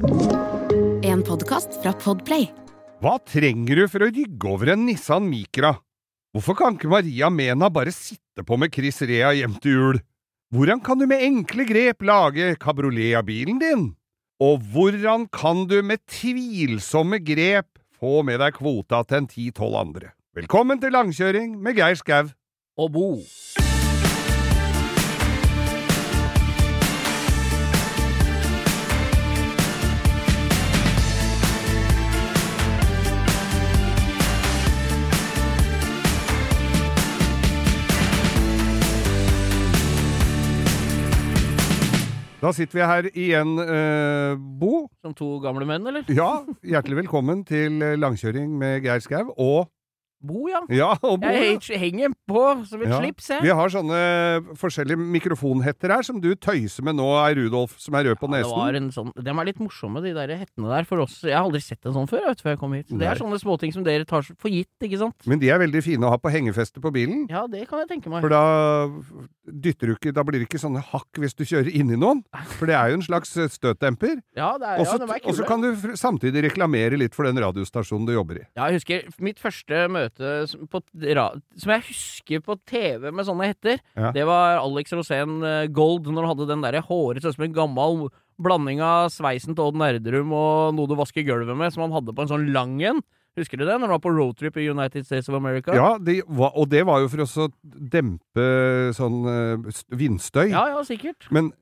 En podkast fra Podplay. Hva trenger du for å rygge over en Nissan Micra? Hvorfor kan ikke Maria Mena bare sitte på med Chris Rea hjem til jul? Hvordan kan du med enkle grep lage kabriolet av bilen din? Og hvordan kan du med tvilsomme grep få med deg kvota til en ti–tolv andre? Velkommen til langkjøring med Geir Skau. og Bo. Da sitter vi her igjen, eh, Bo. Som to gamle menn, eller? Ja, hjertelig velkommen til langkjøring med Geir Skau. Og Bo, ja. ja, og Bo. Jeg ja. henger på som et Ja. slips, jeg. Vi har sånne forskjellige mikrofonhetter her som du tøyser med nå, er Rudolf som er rød på Ja, det var en sånn, de er litt morsomme, de der hettene der, for oss. Jeg har aldri sett en sånn før, vet før jeg kom hit. Så det er sånne småting som dere tar for gitt, ikke sant? Men de er veldig fine å ha på hengefeste på bilen. Ja, det kan jeg tenke meg. For da dytter du ikke Da blir det ikke sånne hakk hvis du kjører inni noen. For det er jo en slags eh, støtdemper. Ja, det er, Og så ja, de er og så kan du samtidig reklamere litt for den radiostasjonen du jobber i. Ja, jeg husker mitt første møte som, på, som jeg husker på TV med sånne hetter. Ja. Det var Alex Rosén eh, Gold, når han hadde den derre håret sånn som en gammel blanding av sveisen til Odd Nerdrum og noe du vasker gulvet med, som han hadde på en sånn lang en. Husker du det? Når han var på roadtrip i United States of America? Ja, de, var- og det var jo for å dempe sånn eh, vindstøy. ja, ja, sikkert. Men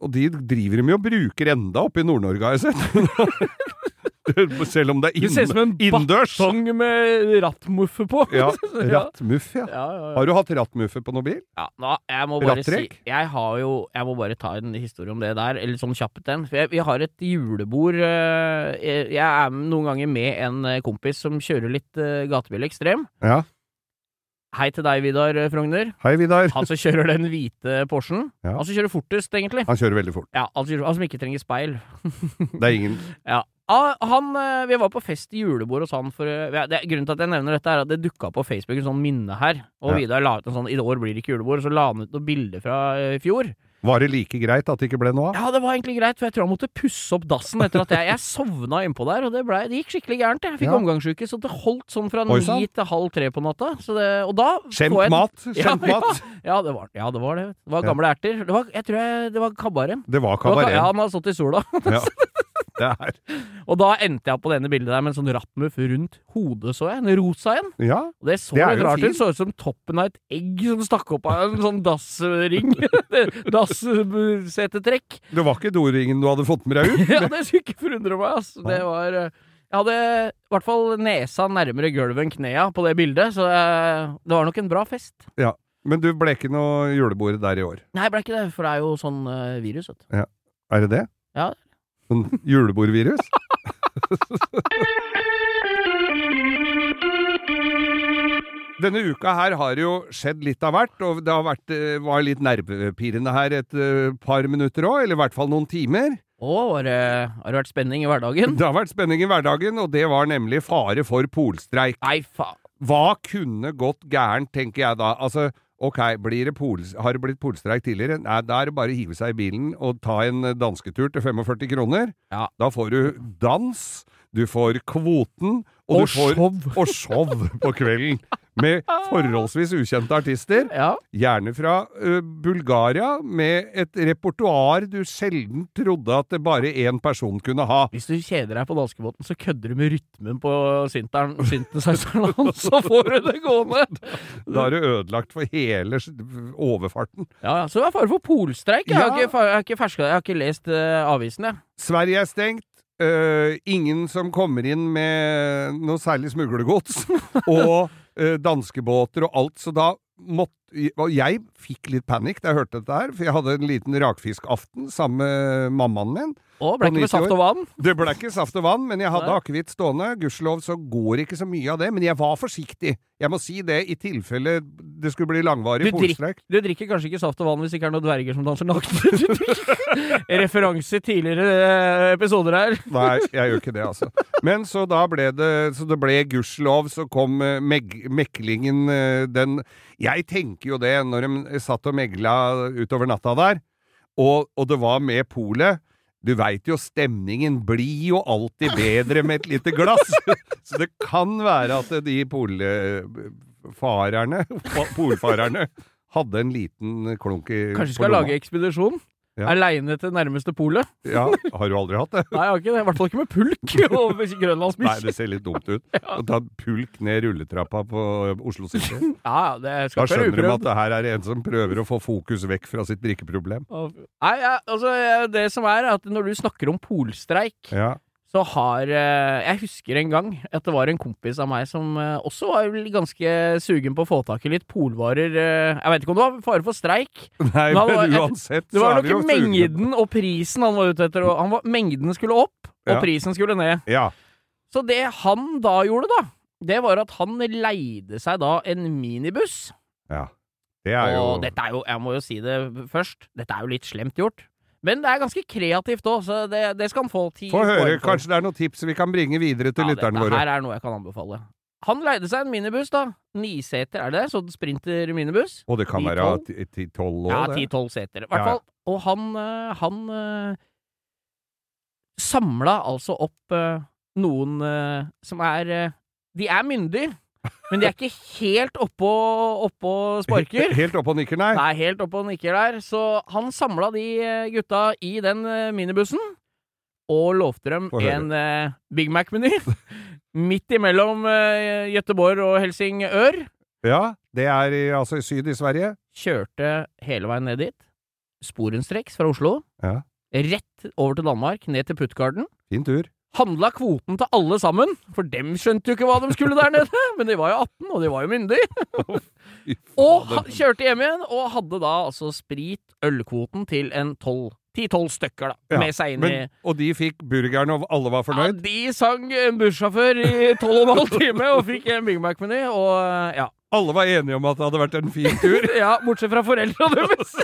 Og de driver de med og bruker enda oppe i Nord-Norge, har jeg sett. Selv om det er Det ser ut som en inn, innendørs. Batong med rattmuffe på. Ja, rattmuff, ja. Ja, ja. Har du hatt rattmuffe på noen bil? Ja, nå, jeg må bare si Jeg har jo Jeg må bare ta en historie om det der, eller sånn kjapt en. For jeg, vi har et julebord eh, Jeg jeg er noen ganger med en eh, kompis som kjører litt uh, gatebil ekstrem. Ja. Hei til deg, Vidar eh, Frogner. Hei, Vidar. Han som kjører den hvite Porschen. Ja. Han som kjører fortest, egentlig. Han kjører veldig fort. Ja, han kjører- han som ikke trenger speil. Det er ingen Ja. Ah, han, eh, vi var på fest i julebord hos han for eh, ja, det, Grunnen til at jeg nevner dette, er at det dukka på Facebook en sånn minne her. Og Ja. Vidar la ut en sånn 'I år blir det ikke julebord', og så la han ut noen bilder fra eh, i fjor. Var det like greit at det ikke ble noe av? Ja, det var egentlig greit, for jeg tror han måtte pusse opp dassen etter at jeg, jeg sovna innpå der, og det, ble, det gikk skikkelig gærent. Jeg fikk Ja. omgangsuke, så det holdt sånn fra ni til halv tre på natta. Så det, og da Skjemt jeg- mat. Ja, mat. Ja, det var, ja, det var det. Det var Ja. gamle erter. Det var, jeg tror jeg, det var kabaren. Det var Det var. Ja, han har stått i sola. Ja. Det er Og da endte jeg på denne bildet der med en sånn rattmuff rundt hodet, så jeg. En rosa en. Ja. Det så Det litt jo rart ut. Så ut som toppen av et egg som stakk opp av en sånn dassring. Dassetetrekk. Det var ikke doringen du hadde fått med deg ut? ja, det skulle ikke forundre meg, ass. Det var eh, Jeg hadde i hvert fall nesa nærmere gulvet enn knea på det bildet, så eh, det var nok en bra fest. Men du ble ikke noe julebord der i år? Nei, jeg ble ikke det, for det er jo sånn eh, virus, vet du. Er det det? Ja. Sånn julebordvirus? Denne uka her har det jo skjedd litt av hvert, og det har vært, eh, var litt nervepirrende her et eh, par minutter òg, eller i hvert fall noen timer. Å, har det har det vært spenning i hverdagen? Det har vært spenning i hverdagen, og det var nemlig fare for polstreik. Nei, faen. Hva kunne gått gærent, tenker jeg da. Altså, ok, blir det pols, har det blitt polstreik tidligere? Nei, da er det bare å hive seg i bilen og ta en dansketur til 45 kroner. Ja. Da får du dans, du får kvoten, og, Og du får show. og show på kvelden. Med forholdsvis ukjente artister. Ja. Gjerne fra uh, Bulgaria, med et repertoar du sjelden trodde at det bare én person kunne ha. Hvis du kjeder deg på danskebåten, så kødder du med rytmen på synthesizeren hans, så får du det gående! Da er det ødelagt for hele overfarten. Ja, ja. Så det er fare for polstreik. Jeg har ikke, jeg har ikke, ferska, jeg har ikke lest uh, avisen, jeg. Sverige er stengt. Uh, ingen som kommer inn med noe særlig smuglergods. og danskebåter og alt. Så da måtte Og jeg fikk litt panikk da jeg hørte dette her, for jeg hadde en liten rakfiskaften sammen med mammaen min. Å, ble ikke med saft og vann? Det ble ikke saft og vann, men jeg hadde akevitt stående. Gudskjelov så går ikke så mye av det, men jeg var forsiktig. Jeg må si det, i tilfelle det skulle bli langvarig polstrekk. Du drikker kanskje ikke saft og vann hvis det ikke er noen dverger som danser nakne? Referanse tidligere eh, episoder her. Nei, jeg gjør ikke det, altså. Men så da ble det Så det ble gudskjelov, så kom eh, meklingen eh, den Jeg tenker jo det, når de satt og megla utover natta der, og, og det var med polet Du veit jo, stemningen blir jo alltid bedre med et lite glass. Så det kan være at de polfarerne, polfarerne hadde en liten klunk i Kanskje vi skal lage ekspedisjon? Ja. Aleine til nærmeste polet? Ja, har du aldri hatt det? Nei, jeg har ikke det. I hvert fall ikke med pulk og Nei, det ser litt dumt ut. Å ta pulk ned rulletrappa på Oslo City. Ja, det skal Da skjønner de at det her er en som prøver å få fokus vekk fra sitt drikkeproblem. Nei, ja, altså, det som er, er at når du snakker om polstreik, Ja. Så har eh, Jeg husker en gang at det var en kompis av meg som eh, også var ganske sugen på å få tak i litt polvarer. eh, Jeg vet ikke om det var fare for streik. Nei, Men var- men uansett Det var er det jo nok mengden og prisen han var ute etter. Og han var, mengden skulle opp, og Ja. prisen skulle ned. Ja. Så det han da gjorde, da, det var at han leide seg da en minibuss. ja. Det er jo Og dette er jo, jeg må jo si det først, dette er jo litt slemt gjort. Men det er ganske kreativt òg, så det, det skal han få ti Få høre, kanskje det er noen tips vi kan bringe videre til Ja, lytterne våre. her er noe jeg kan anbefale. Han leide seg en minibuss, da. Niseter, er det det? Sånn sprinter minibuss? Og det kan Ti, være tolv? ti- ti- tolv år, Ja, ti-tolv seter. I hvert hvert ja. fall. Og han, eh, han uh, samla altså opp eh, noen eh, som er eh, De er myndige, men de er ikke helt oppå, oppå sparker. Helt oppå nikker, nei. Nei, helt oppå nikker der. Så han samla de eh, gutta i den eh, minibussen, og lovte dem en eh, Big Mac-meny. Midt imellom uh, Gøteborg og Helsingør. Ja, det er i, altså i syd i Sverige. Kjørte hele veien ned dit. Sporenstreks fra Oslo. Ja. Rett over til Danmark, ned til Puttgarden. Fin tur. Handla kvoten til alle sammen, for dem skjønte jo ikke hva de skulle der nede. Men de var jo 18, og de var jo myndige. Og kjørte hjem igjen, og hadde da altså sprit, ølkvoten, til en 12 10-12 stykker, da, Ja, med seg inn i og de fikk burgeren, og alle var fornøyd? ja. De sang en bussjåfør i 12 og en halv time og fikk en Big Mac-meny, og ja. Alle var enige om at det hadde vært en fin tur? ja. Bortsett fra foreldrene deres.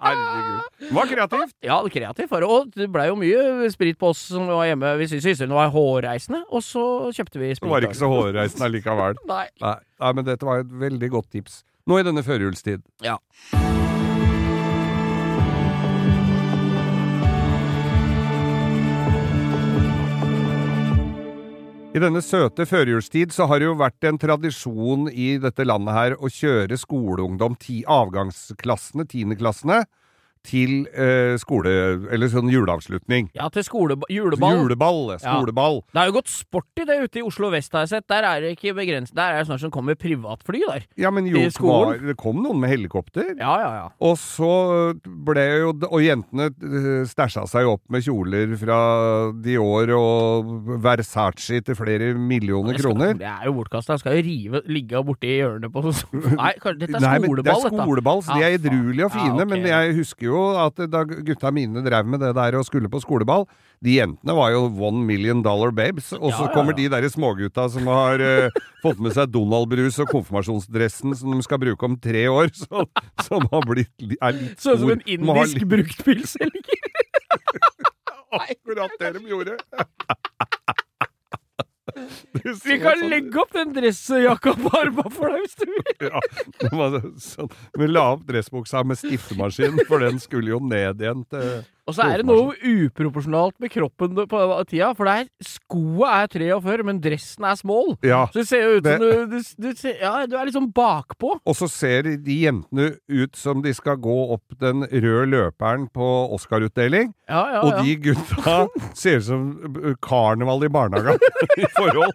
Herregud. Det var kreativt. Ja, kreativt. Og det blei jo mye sprit på oss som var hjemme vi syntes det var hårreisende, og så kjøpte vi sprit. Det var ikke så hårreisende allikevel. Nei. Nei, nei, men dette var et veldig godt tips. Nå i denne førjulstid. Ja. I denne søte førjulstid så har det jo vært en tradisjon i dette landet her å kjøre skoleungdom, ti avgangsklassene, tiendeklassene, til eh, skole... Eller sånn juleavslutning. Ja, til skole, juleball. Juleball. Skoleball. Det har jo gått sport i det ute i Oslo vest, har jeg sett. Der er det ikke begrenset. Der er det snart som kommer privatfly der. Ja, men jo, var, det kom noen med helikopter. Ja, ja, ja. Og så ble jo Og jentene eh, stæsja seg opp med kjoler fra Dior og Versace til flere millioner skal- kroner. Det er jo bortkasta. Skal jo rive, ligge borti hjørnet på Nei, dette er skoleball, Nei, men det er dette. skoleball, så de er edruelige og fine. Ja, okay. Men jeg husker jo at da gutta mine drev med det der og skulle på skoleball, de jentene var jo one million dollar babes. Og så Ja, ja, kommer de der smågutta som har uh, fått med seg Donald-brus og konfirmasjonsdressen som de skal bruke om tre år, så, som har blitt er litt Sånn som en indisk bruktbilselger. Akkurat det de gjorde. Vi kan sånn- legge opp den dressjakka på arma for deg hvis du vil. Ja, sånn. Vi la opp dressbuksa med stiftemaskin, for den skulle jo ned igjen til Og så er det noe uproporsjonalt med kroppen på den tida, for det er skoa er 43, men dressen er small. Ja. Så det ser jo ut som Det- du, du, du, ja, du er liksom bakpå. Og så ser de jentene ut som de skal gå opp den røde løperen på Oscar-utdeling. Ja, ja, Og de gutta ser ut som karneval i barnehagen i forhold.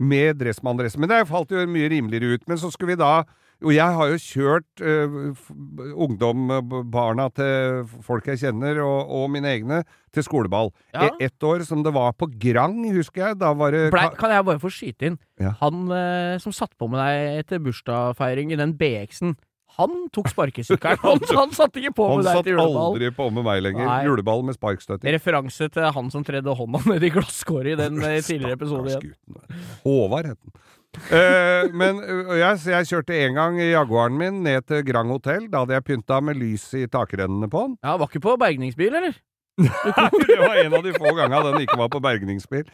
Med dressmann-dress. Men det falt jo mye rimeligere ut. Men så skulle vi da Og jeg har jo kjørt uh, ungdom, uh, barna til folk jeg kjenner, og, og mine egne, til skoleball. Ja. E ett år som det var på Grang, husker jeg. Da var det Blei, kan jeg bare få skyte inn? Ja. Han uh, som satt på med deg etter bursdagsfeiring i den BX-en, han tok sparkesykkelen. Han, han satt ikke på Han med deg til juleball. Han satt aldri på med meg lenger. Nei. Juleball med sparkstøtting. Referanse til han som tredde hånda ned i glasskåret i den eh, tidligere episoden igjen. Håvard het den. Eh, men uh, jeg, jeg kjørte en gang Jaguaren min ned til Grand Hotell. Da hadde jeg pynta med lys i takrennene på den. Ja, Var ikke på bergningsbil, eller? Nei, det var en av de få gangene den ikke var på bergningsbil.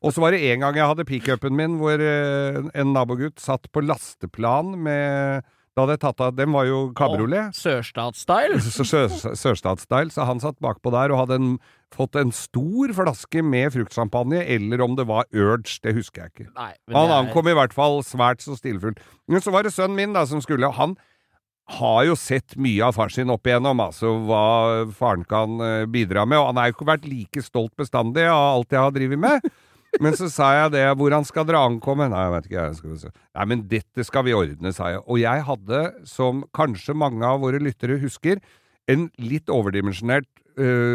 Og så var det en gang jeg hadde pickupen min hvor uh, en nabogutt satt på lasteplan med Da hadde jeg tatt av Den var jo kabriolet. Sørstatsstyle. Sørstatsstyle, så han satt bakpå der og hadde en, fått en stor flaske med fruktsjampanje, eller om det var Urge, det husker jeg ikke. Nei, men Han er- ankom i hvert fall svært så stillfullt. Men så var det sønnen min da som skulle, han har jo sett mye av far sin opp igjennom, altså hva faren kan eh, bidra med, og han har jo ikke vært like stolt bestandig av alt jeg har drevet med. Men så sa jeg det, hvor han skal dra ankomme? Nei, jeg vet ikke, jeg skal se. Nei, men dette skal vi ordne, sa jeg. Og jeg hadde, som kanskje mange av våre lyttere husker, en litt overdimensjonert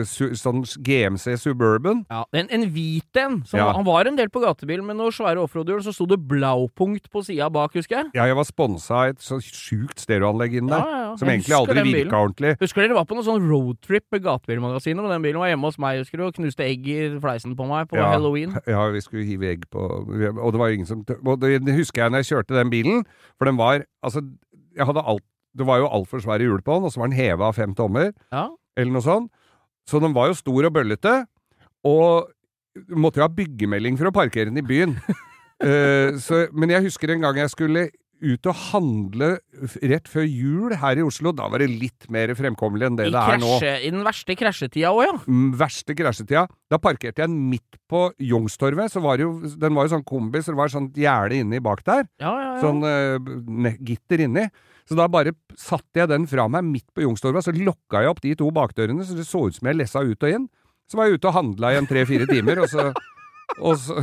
su sånn GMC Suburban. Ja, en, en hvit en. Ja. Han var en del på gatebil men noen svære offroad-hjul, så sto det Blaupunkt på sida bak, husker jeg. Ja, jeg var sponsa av et så sjukt stereoanlegg inn der, Ja, ja, som egentlig aldri virka ordentlig. Husker dere var på noen sånn roadtrip med Gatebilmagasinet, og den bilen var hjemme hos meg, husker du, og knuste egg i fleisen på meg på halloween. Ja, vi skulle hive egg på Og det var ingen som Og det, det husker jeg når jeg kjørte den bilen, for den var Altså, jeg hadde alt Det var jo altfor svære hjul på den, og så var den heva av fem tommer, Ja. eller noe sånt. Så den var jo stor og bøllete, og måtte jo ha byggemelding for å parkere den i byen. uh, så, men jeg husker en gang jeg skulle ut og handle rett før jul her i Oslo. Da var det litt mer fremkommelig enn det I, det er nå. I den verste krasjetida òg, ja. Mm, verste krasjetida. Da parkerte jeg midt på Youngstorget. Så var jo, den var jo sånn kombi, så det var sånn gjerde inni bak der. Ja, ja, ja. Sånn uh, gitter inni. Så da bare satte jeg den fra meg midt på Youngstorget, så lokka jeg opp de to bakdørene, så det så ut som jeg lessa ut og inn. Så var jeg ute og handla igjen en tre-fire timer, og så, og så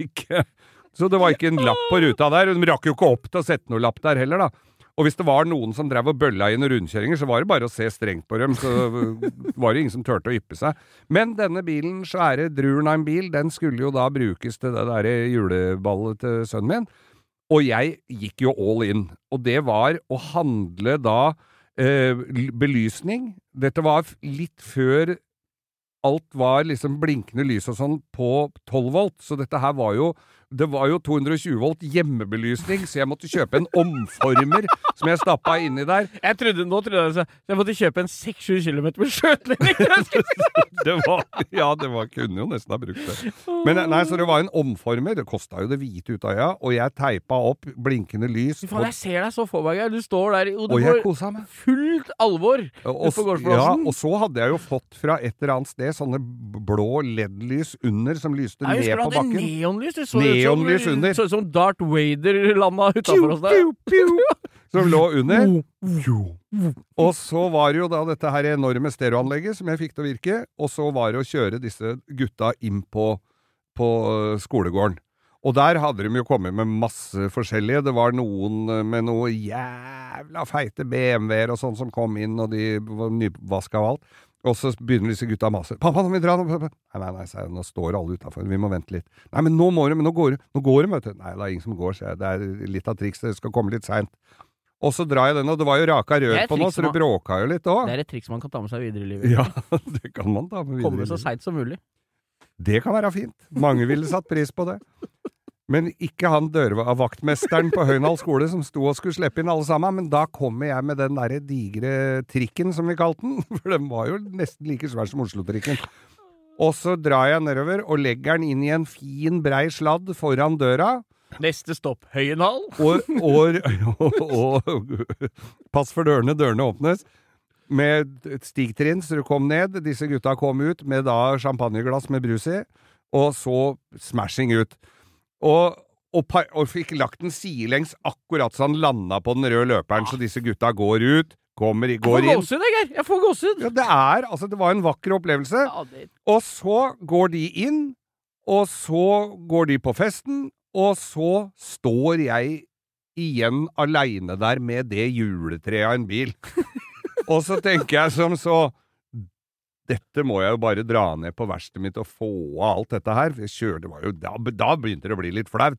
ikke Så det var ikke en lapp på ruta der. De rakk jo ikke opp til å sette noe lapp der heller, da. Og hvis det var noen som drev og bølla inn rundkjøringer, så var det bare å se strengt på dem, så var det ingen som turte å yppe seg. Men denne bilen, svære Drurnheim-bil, den skulle jo da brukes til det derre juleballet til sønnen min. Og jeg gikk jo all in. Og det var å handle da eh, belysning. Dette var litt før alt var liksom blinkende lys og sånn på 12 volt, så dette her var jo det var jo 220 volt hjemmebelysning, så jeg måtte kjøpe en omformer som jeg stappa inni der. Jeg trodde, nå trodde jeg så jeg måtte kjøpe en 6-7 km med skjøteledning! Ja, det var, kunne jo nesten ha brukt det. Men nei, så det var en omformer. Det kosta jo det hvite ut av øya, og jeg teipa opp blinkende lys. Faen, jeg ser deg så for meg, Du står der, og du jeg får fullt alvor Og, på ja, og så hadde jeg jo fått fra et eller annet sted sånne blå LED-lys under som lyste Jeg ned husker du på hadde bakken. neonlys. Du så som- Neonlys under. Så ut som Darth Vader landa utafor oss der. som lå under. Og så var det jo da dette her enorme stereoanlegget som jeg fikk til å virke, og så var det å kjøre disse gutta inn på, på øh, skolegården. Og der hadde de jo kommet med masse forskjellige. Det var noen øh, med noe jævla feite BMW-er og sånn som kom inn, og de var nyvaska og alt. Og så begynner disse gutta å mase. 'Pappa, nå må vi dra!' Nei, nei, nei, jeg, nå står alle utafor. Vi må vente litt. 'Nei, men nå må de, men nå går de, nå går de, vet du.' Nei, det er ingen som går, sier jeg. Det er litt av trikset, det skal komme litt seint. Og så drar jeg den, og det var jo raka rør på nå, så det bråka jo litt òg. Det er et triks man kan ta med seg videre i livet. Ja, det kan man ta med videre. Komme i så livet. seint som mulig. Det kan være fint. Mange ville satt pris på det. Men ikke han dørvaktmesteren på Høynal skole som sto og skulle slippe inn alle sammen. Men da kommer jeg med den derre digre trikken, som vi kalte den. For den var jo nesten like svær som Oslo-trikken. Og så drar jeg nedover og legger den inn i en fin, brei sladd foran døra. Neste stopp Høyenhall. Og, og, og, og Pass for dørene, dørene åpnes. Med et stigtrinn, så du kom ned. Disse gutta kom ut med da champagneglass med brus i, og så smashing ut. Og, og, og fikk lagt den sidelengs akkurat så han landa på den røde løperen, så disse gutta går ut, kommer går Jeg får gåsehud, jeg, Geir. Jeg får gåsehud. Ja, det er Altså, det var en vakker opplevelse. Ja, det- Og så går de inn, og så går de på festen, og så står jeg igjen aleine der med det juletreet av en bil. og så tenker jeg som så Dette må jeg jo bare dra ned på verkstedet mitt og få av alt dette her. For Jeg kjørte, det var jo, da, da begynte det å bli litt flaut.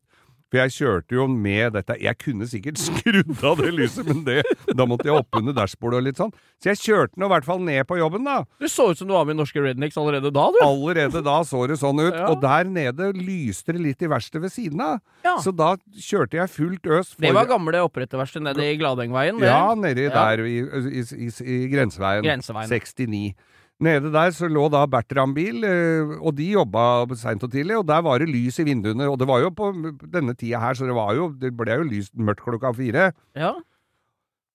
For jeg kjørte jo med dette Jeg kunne sikkert skrudd av det lyset, men det, da måtte jeg opp under dashbordet og litt sånn. Så jeg kjørte nå i hvert fall ned på jobben, da. Du så ut som du var med i Norske Rednecks allerede da, du. Allerede da så det sånn ut, Ja. og der nede lyste det litt i verkstedet ved siden av. Ja. Så da kjørte jeg fullt øs. Det var gamle oppretterverksted nede i Gladengveien. det. Ja, nedi Ja. der i, i, i, i grenseveien. Grenseveien. 69. Nede der så lå da Bertram-bil, eh, og de jobba seint og tidlig, og der var det lys i vinduene, og det var jo på denne tida her, så det var jo, det ble jo lyst mørkt klokka fire. Ja.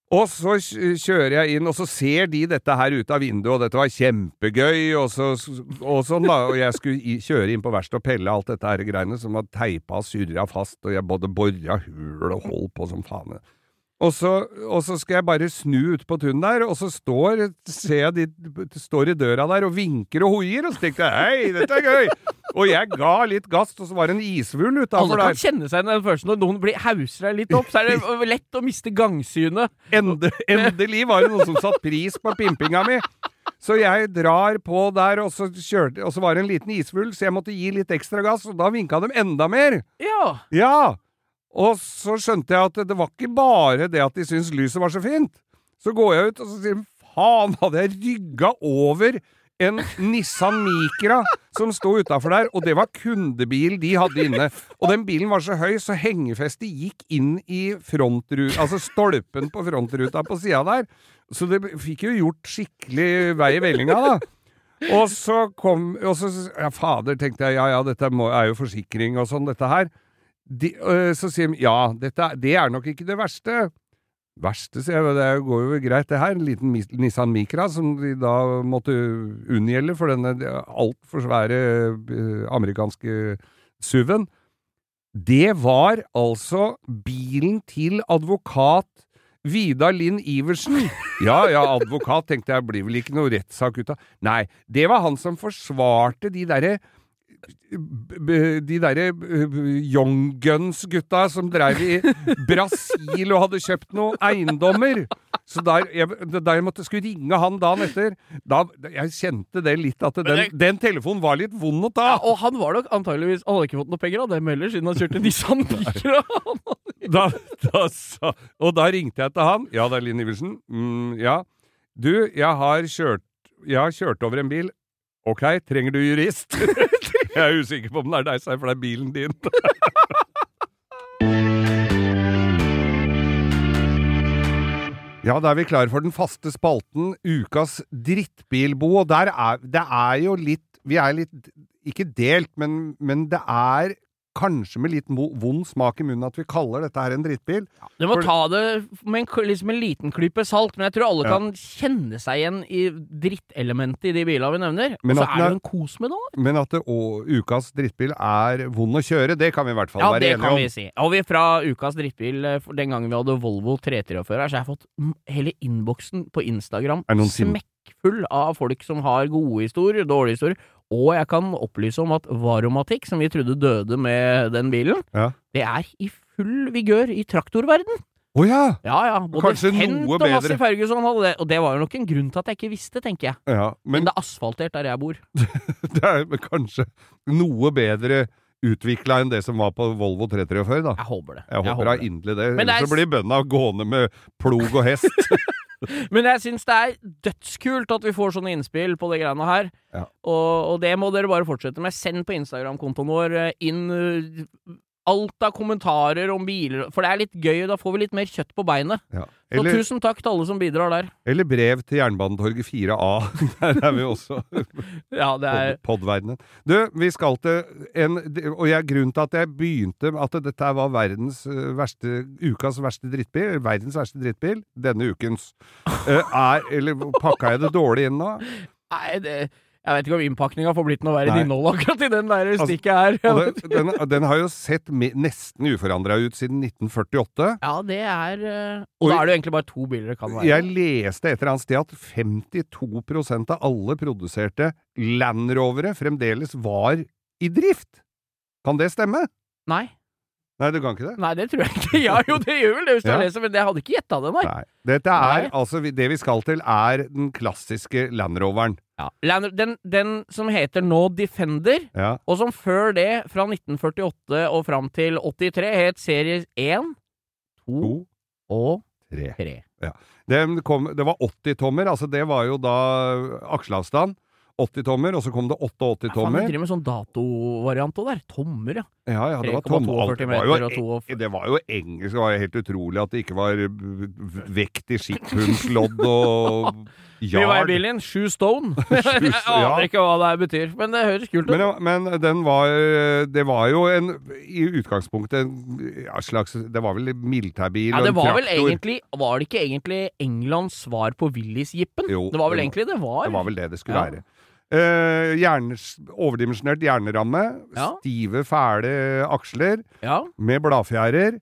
Og så kjører jeg inn, og så ser de dette her ute av vinduet, og dette var kjempegøy, og, så, og sånn da. Og jeg skulle kjøre inn på verkstedet og pelle alt dette her greiene som var teipa og surra fast, og jeg både bora hull og holdt på som faen. Og så, og så skal jeg bare snu ut på tunet der, og så står, ser jeg de står i døra der og vinker og hoier, og så tenkte jeg hei, dette er gøy! Og jeg ga litt gass, og så var det en isvull Alle utafor kan der. kjenne seg igjen i den følelsen når noen blir hauser deg litt opp, så er det lett å miste gangsynet. Ende, endelig var det noen som satte pris på pimpinga mi. Så jeg drar på der, og så, kjørte, og så var det en liten isvull, så jeg måtte gi litt ekstra gass, og da vinka de enda mer. Ja. Ja! Og så skjønte jeg at det var ikke bare det at de syntes lyset var så fint. Så går jeg ut, og så sier faen, hadde jeg rygga over en Nissan Micra som sto utafor der, og det var kundebil de hadde inne. Og den bilen var så høy, så hengefestet gikk inn i frontruta, altså stolpen på frontruta på sida der. Så det fikk jo gjort skikkelig vei i vellinga, da. Og så kom og så, Ja, fader, tenkte jeg, ja ja, dette må, er jo forsikring og sånn, dette her. De, øh, så sier de ja, dette, det er nok ikke det verste. Verste, sier jeg, det går jo greit det her. En liten Nissan Micra som de da måtte unngjelde for denne altfor svære øh, amerikanske SUV-en. Det var altså bilen til advokat Vidar Linn Iversen. Ja, ja, advokat, tenkte jeg, blir vel ikke noe rettssak ut av Nei, det var han som forsvarte de derre de derre Young Guns-gutta som drev i Brasil og hadde kjøpt noen eiendommer. Så der jeg, der jeg måtte skulle ringe han dagen etter da, Jeg kjente det litt, at den, den telefonen var litt vond å ta. Ja, og han var nok antageligvis Han hadde ikke fått noe penger av dem heller, siden han kjørte Nissan Micra. Da, da sa, og da ringte jeg til han. Ja, det er Linn Iversen. Mm, ja. Du, jeg har kjørt Jeg har kjørt over en bil. Ok, trenger du jurist? jeg er usikker på om det er deg, for det er bilen din. Ja, da er vi klare for den faste spalten Ukas drittbilbo, og der er Det er jo litt Vi er litt Ikke delt, men, men det er kanskje med litt vond smak i munnen at vi kaller dette her en drittbil. Du må For- ta det med en, liksom en liten klype salt, men jeg tror alle Ja. kan kjenne seg igjen i drittelementet i de bilene vi nevner. Og så er det en kos med det òg. Men at det, å, ukas drittbil er vond å kjøre, det kan vi i hvert fall Ja, være det kan vi si. Og vi fra ukas drittbil, eh, den gangen vi hadde Volvo 343 her, så jeg har jeg fått hele innboksen på Instagram smekkfull av folk som har gode historier, dårlige historier. Og jeg kan opplyse om at Varomatikk, som vi trodde døde med den bilen, Ja. det er i full vigør i traktorverden. Å ja! Ja, ja. Både Kanskje Hent noe og bedre. Ferguson hadde det. Og det var jo nok en grunn til at jeg ikke visste, tenker jeg. ja. Men Men det er asfaltert der jeg bor. det er kanskje noe bedre utvikla enn det som var på Volvo 343, da. Jeg håper det. Jeg håper jeg håper det. Men det er Ellers så blir bøndene gående med plog og hest. Men jeg syns det er dødskult at vi får sånne innspill på de greiene her. Ja. Og, og det må dere bare fortsette med. Send på Instagram-kontoen vår eh, inn eh, alt av kommentarer om biler, for det er litt gøy. Da får vi litt mer kjøtt på beinet. Ja. Så tusen takk til alle som bidrar der. eller brev til Jernbanetorget 4A. Der er vi også. Ja, det er Podverdenen. Du, vi skal til en Og jeg, grunnen til at jeg begynte at dette var verdens eh, verste Ukas verste drittbil, verdens verste drittbil, denne ukens, eh, er Eller pakka jeg det dårlig inn nå? Nei, det jeg vet ikke om innpakninga får blitt noe verre enn innholdet akkurat i den der Altså, stikket her. Og den, den, den har jo sett me, nesten uforandra ut siden 1948. Ja, det er eh, Og Og da er det jo egentlig bare to biler det kan være. Jeg leste et eller annet sted at 52% av alle produserte Land Rovere fremdeles var i drift. Kan det stemme? Nei. Nei, du kan ikke det. Nei, det tror jeg ikke. Ja, jo, det gjør vel det hvis du Ja. leser, men jeg hadde ikke gjetta det, nei. Nei. Dette er Nei. altså Det vi skal til, er den klassiske Land Roveren. Ja. Land- Den, den som heter nå Defender, Ja. og som før det, fra 1948 og fram til 83, het serie 1, 2 To, og 3. 3. Det, kom, det var 80-tommer, altså det var jo da aksjeavstand. 80-tommer, og så kom det Ja, faen, de 88-tommer. driver med sånn datovariant òg der. Tommer, ja. Ja, ja, det var 3,42 tom, alt- det var jo, og det var jo engelsk, det var jo helt utrolig at det ikke var vekt i skipphundslodd og Vi var i bilen. Sju stone. Jeg ja. aner ikke hva det her betyr, men det høres kult ut. Men, men den var Det var jo en i utgangspunktet en ja, slags Det var vel militærbil Ja, og det en var vel egentlig Var det ikke egentlig Englands svar på Willys-jippen? Det var vel det egentlig det var. Det var vel det det skulle Ja. være. Eh, hjernes, overdimensjonert hjerneramme. Ja. stive, fæle aksler Ja. med bladfjærer,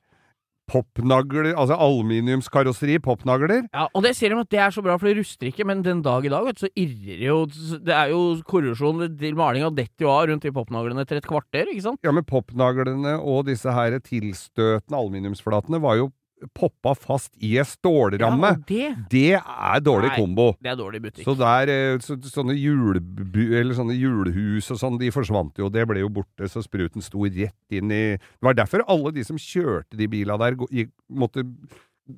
popnagler, altså aluminiumskarosseri, popnagler. ja, og det sier de at det er så bra, for det ruster ikke, men den dag i dag vet så irrer det jo Det er jo korrosjon til malinga detter jo av rundt i popnaglene etter et kvarter, ikke sant? Ja, men popnaglene og disse her tilstøtende aluminiumsflatene var jo poppa fast i ei stålramme. Ja, det, Det er dårlig Nei. kombo. det er dårlig butikk. Så der, eh, så, sånne, julebu, eller sånne julehus og sånn, de forsvant jo. Det ble jo borte, så spruten sto rett inn i Det var derfor alle de som kjørte de bila der, gikk, måtte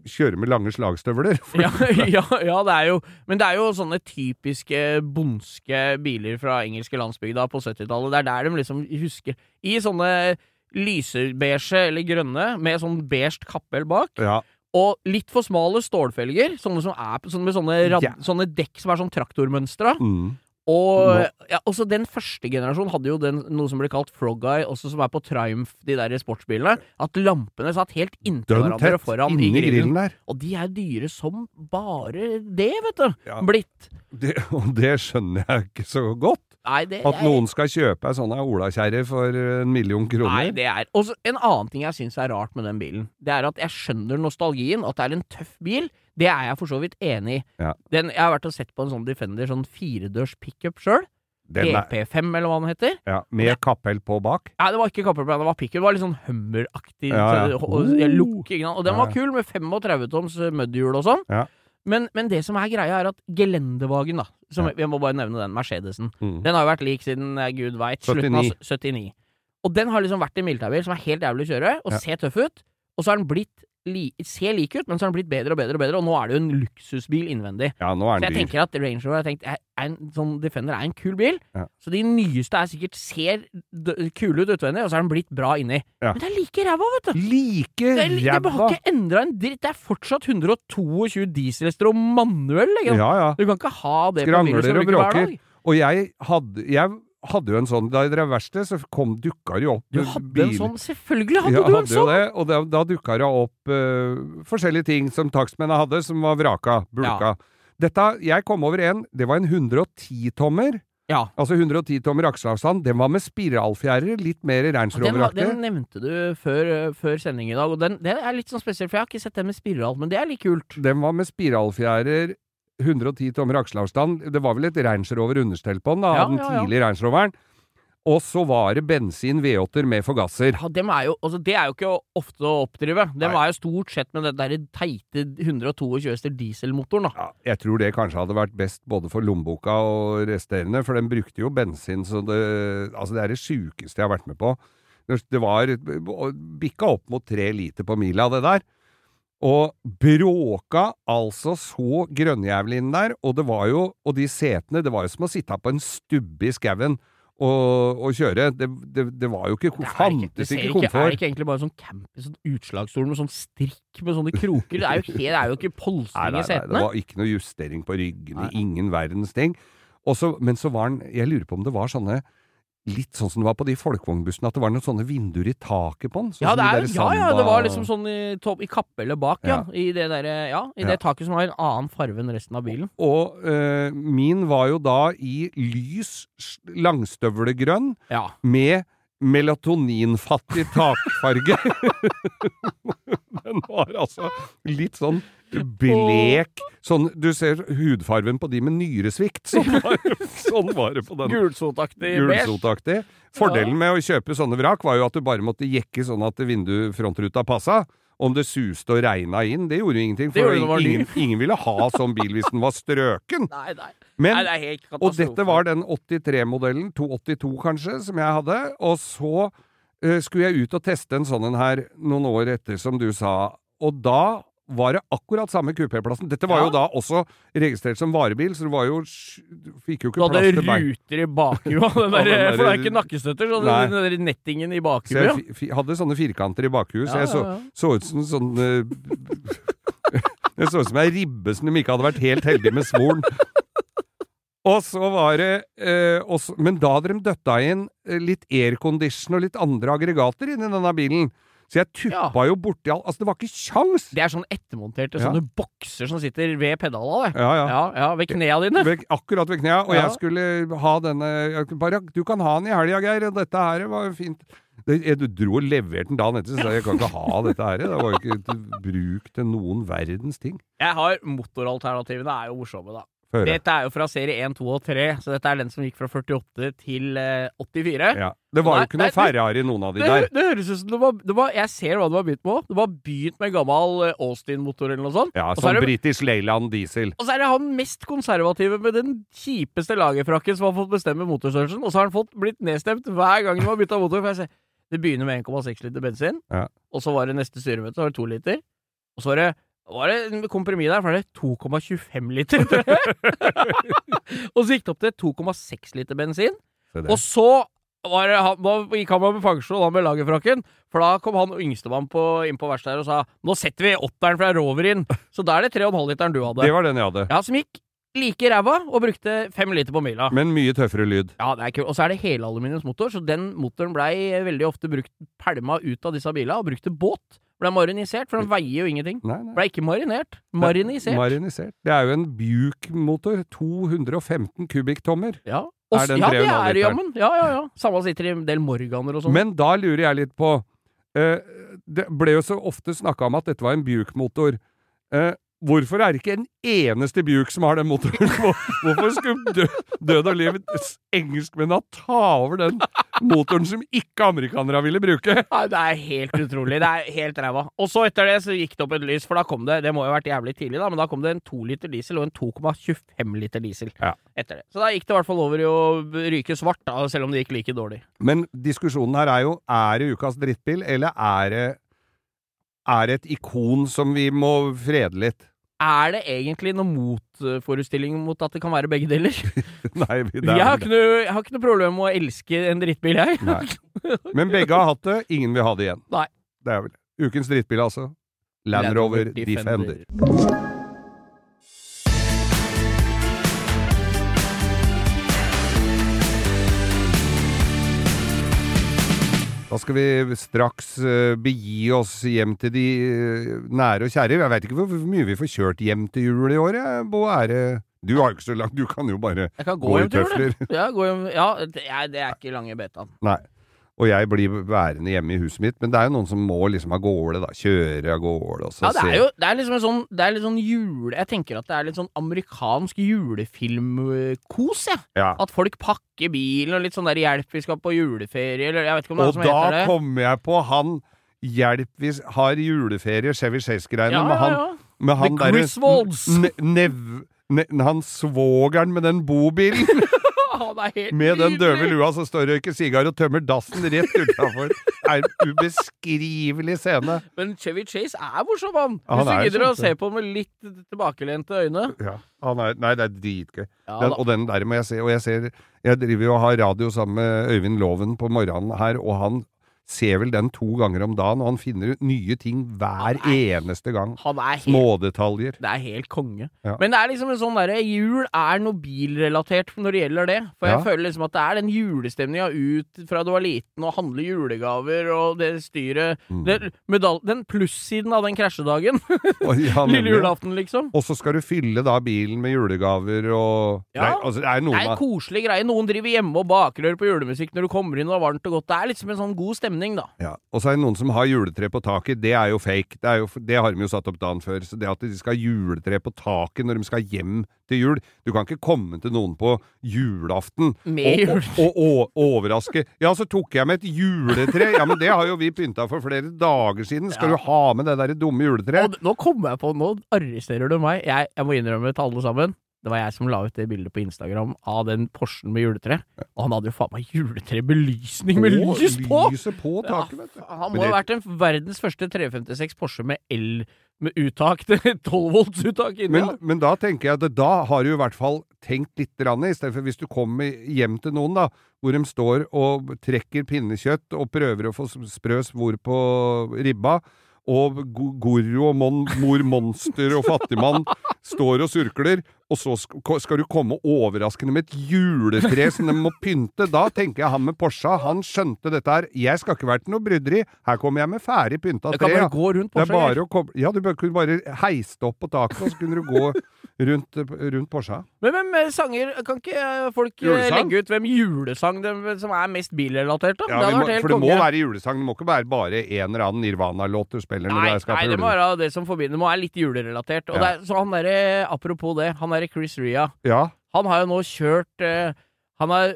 kjøre med lange slagstøvler. Ja, ja, ja, det er jo Men det er jo sånne typiske bondske biler fra engelske landsbygda på 70-tallet. Det er der de liksom husker I sånne lysebeige eller grønne med sånn beige kappel bak. Ja. Og litt for smale stålfelger, sånne, som er, sånne med sånne, rad, yeah. sånne dekk som er sånn traktormønstra. Mm. Og ja, også den første generasjonen hadde jo den, noe som ble kalt Frog Eye, også som er på Triumph, de der sportsbilene. At lampene satt helt inntil hverandre foran i grillen. grillen der. Og de er dyre som bare det, vet du. Ja. Blitt. Det, og det skjønner jeg ikke så godt. Nei, det At noen skal kjøpe ei sånn olakjerre for en million kroner. Nei, det er Og en annen ting jeg syns er rart med den bilen, det er at jeg skjønner nostalgien, at det er en tøff bil. Det er jeg for så vidt enig i. Ja. Den- Jeg har vært og sett på en sånn Defender, sånn firedørs pickup sjøl. Den er, EP5, eller hva den heter. ja, med kappell på bak. Nei, det var ikke kappell på den, det var pickup. Det var litt sånn Hummer-aktig Ja, ja. og- look. Og den var kul, med 35 toms mudhjul og sånn. Ja. Men, men det som er greia, er at Gelendevagen, da som. Jeg må bare nevne den, Mercedesen. Mm. Den har jo vært lik siden eh, gud veit slutten av 79. 79. Og den har liksom vært en militærbil som er helt jævlig å kjøre, og Ja. ser tøff ut. Og så har den blitt li ser lik ut, men så har den blitt bedre og bedre og bedre, og nå er det jo en luksusbil innvendig. Ja, nå Så er jeg dyr. tenker at Range Rover tenkt, er, er en, sånn Defender er en kul bil. Ja. Så de nyeste er sikkert ser kule ut utvendig, og så er den blitt bra inni. Ja. Men det er like ræva, vet du! Like Det, er, det har ikke endra en dritt. Det er fortsatt 122 dieselhester og manuell. liksom. Ja, ja. Du kan ikke ha det på bilen som du Skrangler skal og bruke hver dag. Og jeg hadde, jeg hadde jo en sånn Da jeg drev verksted, så kom, dukka det jo opp Du hadde hadde en sånn, selvfølgelig hadde ja, du en hadde jo sånn! det, og da, da dukka det opp uh, forskjellige ting som takstmennene hadde, som var vraka, bulka. Dette, Jeg kom over en, det var en 110-tommer. Ja. Altså 110 tommer aksjeavstand. Den var med spiralfjærer, litt mer Range Den, den nevnte du før, før sending i dag, og den, den er litt sånn spesiell, for jeg har ikke sett den med spiral, men det er litt kult. Den var med spiralfjærer, 110 tommer aksjeavstand. Det var vel et Range Rover understell på den, da, Ja, den ja, ja. tidlige Range Roveren. Og så var det bensin V8-er med forgasser. Ja, dem er jo, altså, det er jo ikke ofte å oppdrive. Dem Nei. er jo stort sett med den der teite 122 hester dieselmotoren, da. Ja, jeg tror det kanskje hadde vært best både for lommeboka og resterende, for den brukte jo bensin, så det Altså, det er det sjukeste jeg har vært med på. Det det var bikka opp mot tre liter på mila, det der. Og bråka altså så grønnjævlig inn der, og det var jo Og de setene, det var jo som å sitte på en stubbe i skauen og, og kjøre. Det, det, det var jo ikke Det er Fantes ikke ikke, er komfort. det ikke egentlig bare sånn camping, sånn utslagsstol med sånn strikk med sånne kroker? Det er jo, det er jo ikke polstring i i nei, det var ikke noe justering på ryggene, ingen verdens ting. Også, men så var den Jeg lurer på om det var sånne Litt sånn som det var på de folkevognbussene, at det var noen sånne vinduer i taket på den. Sånn Ja, de er, der ja, ja, det var liksom sånn i, topp, i kappellet bak, ja. Ja. I det der, Ja, i det taket som har en annen farve enn resten av bilen. Og øh, min var jo da i lys langstøvlegrønn med melatoninfattig takfarge. Den var altså litt sånn blek Sånn, Du ser hudfarven på de med nyresvikt. Sånn var, sånn var det på den. Gulsotaktig. Gulsotaktig. Fordelen med å kjøpe sånne vrak var jo at du bare måtte jekke sånn at vindufrontruta passa. Om det suste og regna inn, det gjorde jo ingenting. For ingen, ingen ville ha sånn bil hvis den var strøken. Nei, nei. Men, nei, det og dette var den 83-modellen, 282 kanskje, som jeg hadde. Og så uh, skulle jeg ut og teste en sånn en her noen år etter, som du sa. Og da var det akkurat samme kupéplassen. Dette var Ja. jo da også registrert som varebil, så det var jo Du fikk jo ikke plass til bein. ruter i bakhua, den Ja, der, den for det er ikke nakkestøtter, så hadde du den der nettingen i Så jeg hadde sånne firkanter i bakhuet, så jeg så, så ut som sånn eh, Det så ut som ei ribbe som de ikke hadde vært helt heldige med svoren. Og så var det eh, også, Men da hadde de døtta inn eh, litt aircondition og litt andre aggregater inni denne bilen. Så jeg tuppa jo borti alt Altså, det var ikke kjangs! Det er sånn ettermonterte Ja. sånne bokser som sitter ved pedala, det. Ja, ja. Ja, ja, ved knea dine. Ved, akkurat ved knea. Og Ja. jeg skulle ha denne bare, Du kan ha den i helga, Geir. Dette her var jo fint. Jeg, du dro og leverte den dagen etter, så sa jeg kan ikke ha dette her. Det var jo ikke bruk til noen verdens ting. Jeg har motoralternativene, er jo morsomme, da. Få høre. Dette er jo fra serie 1, 2 og 3, så dette er den som gikk fra 48 til eh, 84. Ja. Det var Nei, jo ikke noe Ferrari i noen av de Det, der. det høres ut som det var, det var Jeg ser hva det var begynt med. Det var begynt med gammel eh, Austin-motor eller noe sånt. Ja, som så British Leyland diesel. Og så er det han mest konservative med den kjipeste lagerfrakken som har fått bestemme motorstørrelsen, og så har han fått blitt nedstemt hver gang de har bytta motor. For jeg ser, det begynner med 1,6 liter bensin, Ja. og så var det neste styremøte, så var det 2 liter. Og så var det, var det kompromiss der, for det er 2,25 liter. tror jeg. og så gikk det opp til 2,6 liter bensin. Og så var det, han, da gikk han med pensjon han med lagerfrakken, for da kom han yngstemann på, inn på verkstedet og sa nå setter vi åtteren fra Rover inn. Så da er det 3,5 literen du hadde. Det var den jeg hadde. Ja, som gikk like ræva og brukte fem liter på mila. Men mye tøffere lyd. Ja, det er kult. Og så er det helaluminiumsmotor, så den motoren blei veldig ofte brukt pælma ut av disse bilene og brukt til båt. Blei marinisert, for den veier jo ingenting. Nei, nei. Ble ikke marinert. Marinisert. Marinisert. Det er jo en Buick-motor. 215 kubikktommer. ja. Er den ja, det er jammen. Ja, ja, ja. Samme sitter i en del Morganer og sånn. Men da lurer jeg litt på uh, Det ble jo så ofte snakka om at dette var en Buick-motor. Eh, hvorfor er det ikke en eneste Buick som har den motoren? Hvorfor skulle død, Død og liv engelskmennene ta over den motoren som ikke amerikanere ville bruke? Nei, det er helt utrolig. Det er helt ræva. Og så etter det så gikk det opp et lys, for da kom det Det må jo ha vært jævlig tidlig, da, men da kom det en 2 liter diesel og en 2,25 liter diesel Ja. etter det. Så da gikk det i hvert fall over i å ryke svart, da, selv om det gikk like dårlig. Men diskusjonen her er jo er det ukas drittbil, eller er det, er et ikon som vi må frede litt? Er det egentlig noen motforestilling mot at det kan være begge deler? Nei, vi- det Jeg er har ikke noe, jeg har ikke noe problem med å elske en drittbil, jeg. Nei. Men begge har hatt det, ingen vil ha det igjen. Nei. Det er vel ukens drittbil, altså. Land Rover Defender. Da skal vi straks eh, begi oss hjem til de eh, nære og kjære. Jeg veit ikke hvor, mye vi får kjørt hjem til jul i år, jeg, Bo. Ære. Du har jo ikke så langt, du kan jo bare kan gå gå i tøfler. Ja, gå hjem, ja det, er, det er ikke lange betaen. Nei. Og jeg blir værende hjemme i huset mitt, men det er jo noen som må liksom av gårde, da. Kjøre av gårde, og så Ja, det er jo det er liksom en sånn, det er litt sånn jule... Jeg tenker at det er litt sånn amerikansk julefilmkos, jeg. ja. At folk pakker bilen og litt sånn der 'hjelp, vi skal på juleferie', eller jeg vet ikke om det er Og som heter da kommer jeg på han Hjelp, vi har juleferie, Chevy Chase-greiene, Ja, med ja, han, ja. med han derre Nev... Ne, han svogeren med den bobilen, med den døve lua som står og røyker sigar og tømmer dassen rett utafor. Er en ubeskrivelig scene. Men Chevy Chase er morsom, han. Ja, han Hvis du er gidder å se på med litt tilbakelente øyne. Ja, han er, nei, det er dritgøy. Ja, Den, og den der må jeg se. Og jeg ser Jeg driver jo og har radio sammen med Øyvind Loven på morgenen her, og han ser vel den to ganger om dagen, og han finner nye ting hver eneste gang. Han er helt Smådetaljer. Det er helt konge. Ja. Men det er liksom en sånn derre Jul er noe bilrelatert når det gjelder det. For jeg Ja. føler liksom at det er den julestemninga ut fra du var liten og handle julegaver og det styret Mm. det, Den plussiden av den krasjedagen. Ja, Lille julaften, liksom. og så skal du fylle da bilen med julegaver og Ja. Nei, altså, det er Det er en koselig greie. Noen driver hjemme og baker på julemusikk når du kommer inn og det er varmt og godt. Det er liksom en sånn god stemning, da. ja. Og så er det noen som har juletre på taket. Det er jo fake. Det, er jo, det har de jo satt opp dagen før. Så det at de skal ha juletre på taket når de skal hjem til jul Du kan ikke komme til noen på julaften Med og, og, og, og overraske. Ja, så tok jeg med et juletre. Ja, men det har jo vi pynta for flere dager siden. Skal Ja. du ha med det derre dumme juletreet? Nå kommer jeg på Nå arresterer du meg. Jeg, jeg må innrømme til alle sammen. Det var jeg som la ut det bildet på Instagram av den Porschen med juletre. Og han hadde jo faen meg juletrebelysning med På- lys på! Lyset på taket, vet du. Han Men må ha det- vært den verdens første 356 Porsche med el Med uttak 12 volts uttak inni. Men, men da tenker jeg at da har du i hvert fall tenkt litt, grann, i stedet for hvis du kommer hjem til noen da, hvor de står og trekker pinnekjøtt og prøver å få sprø svor på ribba, og Go- Goro og mon, mor Monster og Fattigmann står og surkler, og så skal du komme overraskende med et juletre som de må pynte. Da tenker jeg han med Porscha, han skjønte dette her. Jeg skal ikke være til noe bryderi. Her kommer jeg med ferdig pynta tre. bare gå rundt Det er bare å komme Ja, du kunne bare heise det opp på taket, og så kunne du gå rundt, rundt Porscha. Men hvem eh, sanger Kan ikke eh, folk eh, Julesang? legge ut hvem julesang det, som er mest bilrelatert, da? Ja, det må, for det må være julesang. Det må ikke være bare en eller annen Nirvana-låt du spiller. når Nei, du skal nei, det må være det som forbinder. Det må være litt julerelatert. Og Ja. det er, så han derre, apropos det, han derre Chris Ria, Ja, han har jo nå kjørt eh, Han har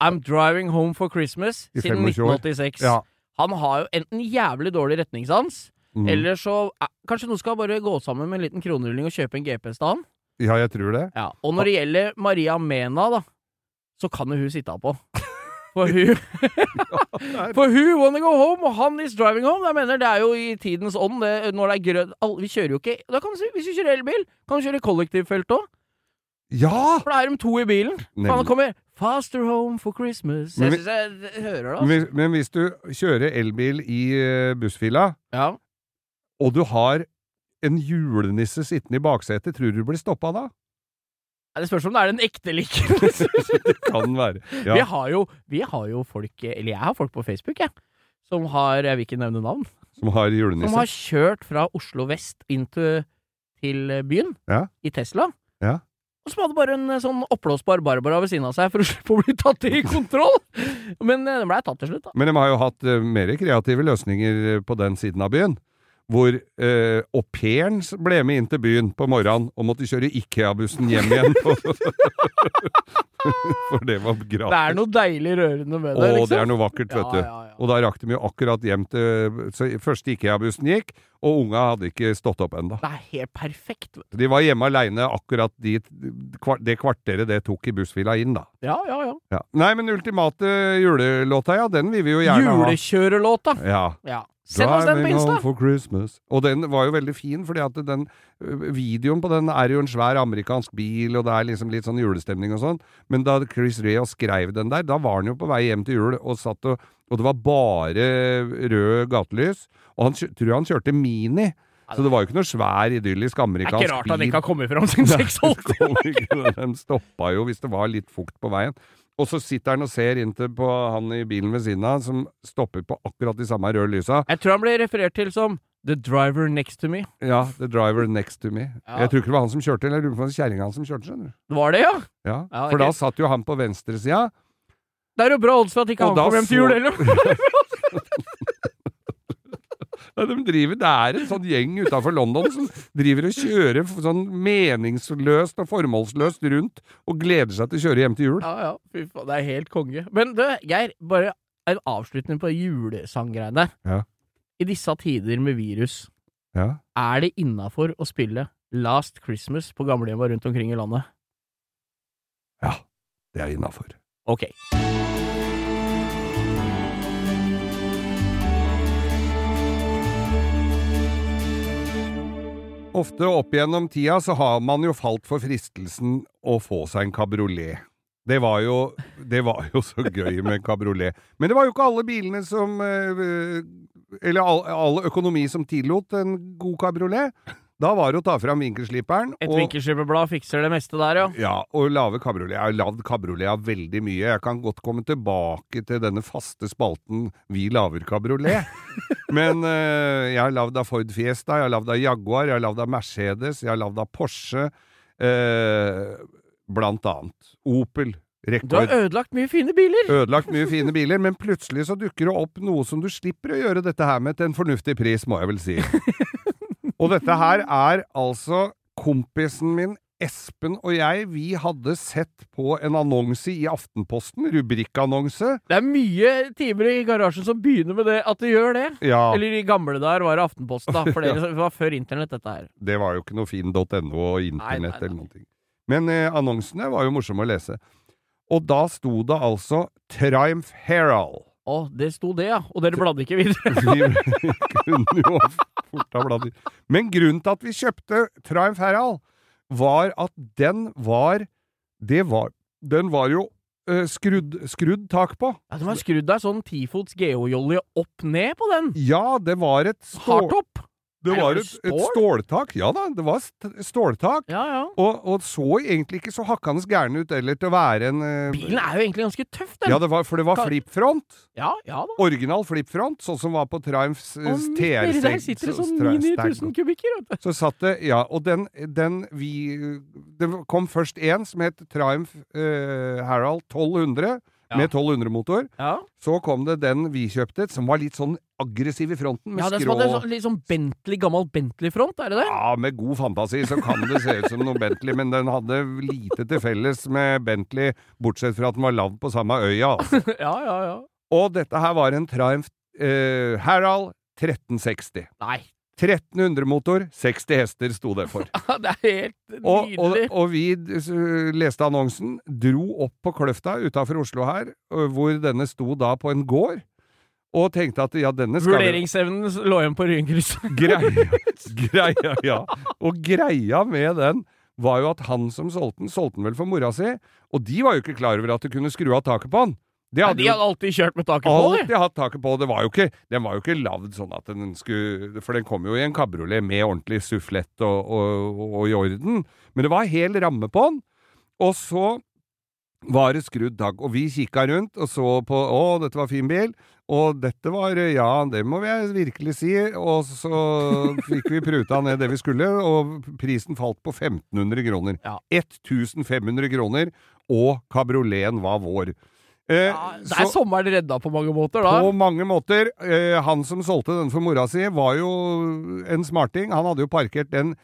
I'm Driving Home for Christmas I siden 1986. ja. Han har jo enten jævlig dårlig retningssans, Mm. eller så eh, Kanskje noen skal bare gå sammen med en liten kronerulling og kjøpe en GPS til han? ja, jeg tror det. Ja. Og når det gjelder Maria Mena, da, så kan jo hun sitte på. For hun For hun wanna go home, og han is driving home. Jeg mener, Det er jo i tidens ånd. Det, når det er grønt Vi kjører jo ikke da kan du Hvis du kjører elbil, kan du kjøre kollektivfelt òg. Ja! For da er de to i bilen. Han kommer 'Faster home for Christmas'. Men Jeg syns jeg hører det, altså. Men, men hvis du kjører elbil i eh, bussfila, Ja. og du har en julenisse sittende i baksetet, tror du du blir stoppa da? Det spørs om det er den ekte eller ikke. Det kan være. vi, har jo, vi har jo folk Eller jeg har folk på Facebook, jeg. Som har Jeg vil ikke nevne navn. Som har Som har kjørt fra Oslo vest inn til, til byen Ja. i Tesla. Ja. Og som hadde bare en eh, sånn oppblåsbar Barbara ved siden av seg for å slippe å bli tatt i kontroll. Men eh, den blei tatt til slutt, da. Men de har jo hatt eh, mer kreative løsninger eh, på den siden av byen. Hvor eh, au pairen ble med inn til byen på morgenen og måtte kjøre Ikea-bussen hjem igjen. For det var gratis. Det er noe deilig rørende med det, Å, liksom. det er noe vakkert, vet Ja, du. ja, ja. Og da rakk de jo akkurat hjem til Så første Ikea-bussen gikk, og unga hadde ikke stått opp ennå. Det er helt perfekt. vet du. De var hjemme aleine akkurat de, det kvarteret det tok i bussfila inn, da. Ja, ja, ja. Ja. Nei, men ultimate julelåta, ja, den vil vi jo gjerne ha. Julekjørelåta. Ja. Ja. Send oss den på Insta. Og den var jo veldig fin, fordi at den videoen på den er jo en svær amerikansk bil, og det er liksom litt sånn julestemning og sånn. Men da Chris Rea skrev den der, da var han jo på vei hjem til jul og satt og Og det var bare rød gatelys. Og han tror han kjørte Mini. Så det var jo ikke noe svær, idyllisk amerikansk bil. Det er ikke rart han ikke har kommet fram siden 86. Kom ikke, De stoppa jo hvis det var litt fukt på veien. Og så sitter han og ser inn til på han i bilen ved siden av, som stopper på akkurat de samme røde lysa. Jeg tror han ble referert til som The driver next to me. Ja, the driver next to me. Ja. Jeg tror ikke det var han som kjørte, eller jeg lurer på om det var kjerringa som kjørte, skjønner du. Var det, ja? Ja, Ja, for okay. da satt jo han på venstresida. Det er jo bra odds for at ikke Og han kom hjem til jul heller. De driver, det er en sånn gjeng utafor London som driver og kjører sånn meningsløst og formålsløst rundt og gleder seg til å kjøre hjem til jul. Ja, ja. Fy faen, det er helt konge. Men du, Geir, bare en avslutning på julesanggreiene. Ja. I disse tider med virus, Ja. er det innafor å spille Last Christmas på gamlehjemma rundt omkring i landet? ja, det er innafor. Ok. Ofte opp gjennom tida så har man jo falt for fristelsen å få seg en kabriolet. Det var jo, det var jo så gøy med kabriolet. Men det var jo ikke alle bilene som eh, Eller all, all økonomi som tillot en god kabriolet. Da var det å ta fram vinkelsliperen Et vinkelsliperblad fikser det meste der, ja. ja, og lage kabriolet. Jeg har lagd kabriolet veldig mye. Jeg kan godt komme tilbake til denne faste spalten Vi lager kabriolet. Men eh, jeg har lagd av Ford Fiesta, jeg har lagd av Jaguar, jeg har lagd av Mercedes, jeg har lagd av Porsche, eh, blant annet. Opel. Du har ødelagt mye fine biler! Ødelagt mye fine biler, men plutselig så dukker det opp noe som du slipper å gjøre dette her med til en fornuftig pris, må jeg vel si. Og dette her er altså kompisen min Espen og jeg, vi hadde sett på en annonse i Aftenposten, rubrikkannonse. Det er mye timer i garasjen som begynner med det, at det gjør det. Ja, Eller i gamle dager var det Aftenposten, da. For det var før internett, dette her. det var jo ikke noe fin.no og internett eller noen ting. Men eh, annonsene var jo morsomme å lese. Og da sto det altså Triumph Herald. Å, det sto det, ja. Og dere bladde ikke videre. Vi kunne jo fort av blader. Men grunnen til at vi kjøpte Triumph Herald, var at den var Det var Den var jo eh, skrudd, skrudd tak på. Ja, Den var skrudd av sånn tifots geojolje opp ned på den. Ja, det var et stål... Hardtop. Det var et, et ståltak. Ja da, det var st ståltak. Ja, ja. Og, og så egentlig ikke så hakkende gæren ut eller til å være en uh, Bilen er jo egentlig ganske tøff, den. Ja, det var, for det var Kan- flippfront. ja, ja da. Original flippfront, sånn som var på Triumphs uh, TR. nedi der sitter det sånn mini 9000 kubikker, vet du. Så satt det Ja, og den, den vi Det kom først én som het Triumph uh, Harald 1200, Ja. med 1200-motor. Ja, Så kom det den vi kjøpte, som var litt sånn aggressiv i fronten, med ja det skrå var sånn, litt sånn Bentley, gammel Bentley-front, er det det? Ja, med god fantasi så kan det se ut som noe Bentley, men den hadde lite til felles med Bentley, bortsett fra at den var lagd på samme øya. Altså. ja, ja, ja. Og dette her var en Triumph eh, Harald 1360. Nei, 1300-motor, 60 hester sto det for. det er helt Og, og, og vi leste annonsen, dro opp på Kløfta utafor Oslo her, hvor denne sto da på en gård, og tenkte at ja, denne skal Vurderingsevnen lå igjen på Ryenkrysset. Greia, greia, ja. Og greia med den var jo at han som solgte den, solgte den vel for mora si, og de var jo ikke klar over at du kunne skru av taket på den. Ja, hadde de hadde alltid kjørt med taket på, de. alltid hatt taket på. Det var jo ikke, den var jo ikke lagd sånn at den skulle For den kom jo i en kabriolet med ordentlig sufflett og, og, og i orden. Men det var hel ramme på den. Og så var det skrudd tak. Og vi kikka rundt og så på Å, dette var fin bil. Og dette var Ja, det må jeg virkelig si. Og så fikk vi pruta ned det vi skulle, og prisen falt på 1500 kroner. Ja. 1500 kroner, og kabrioleten var vår. Eh, Ja, det så- er sommeren redda på mange måter, da. på mange måter. Eh, han som solgte den for mora si, var jo en smarting. Han hadde jo parkert den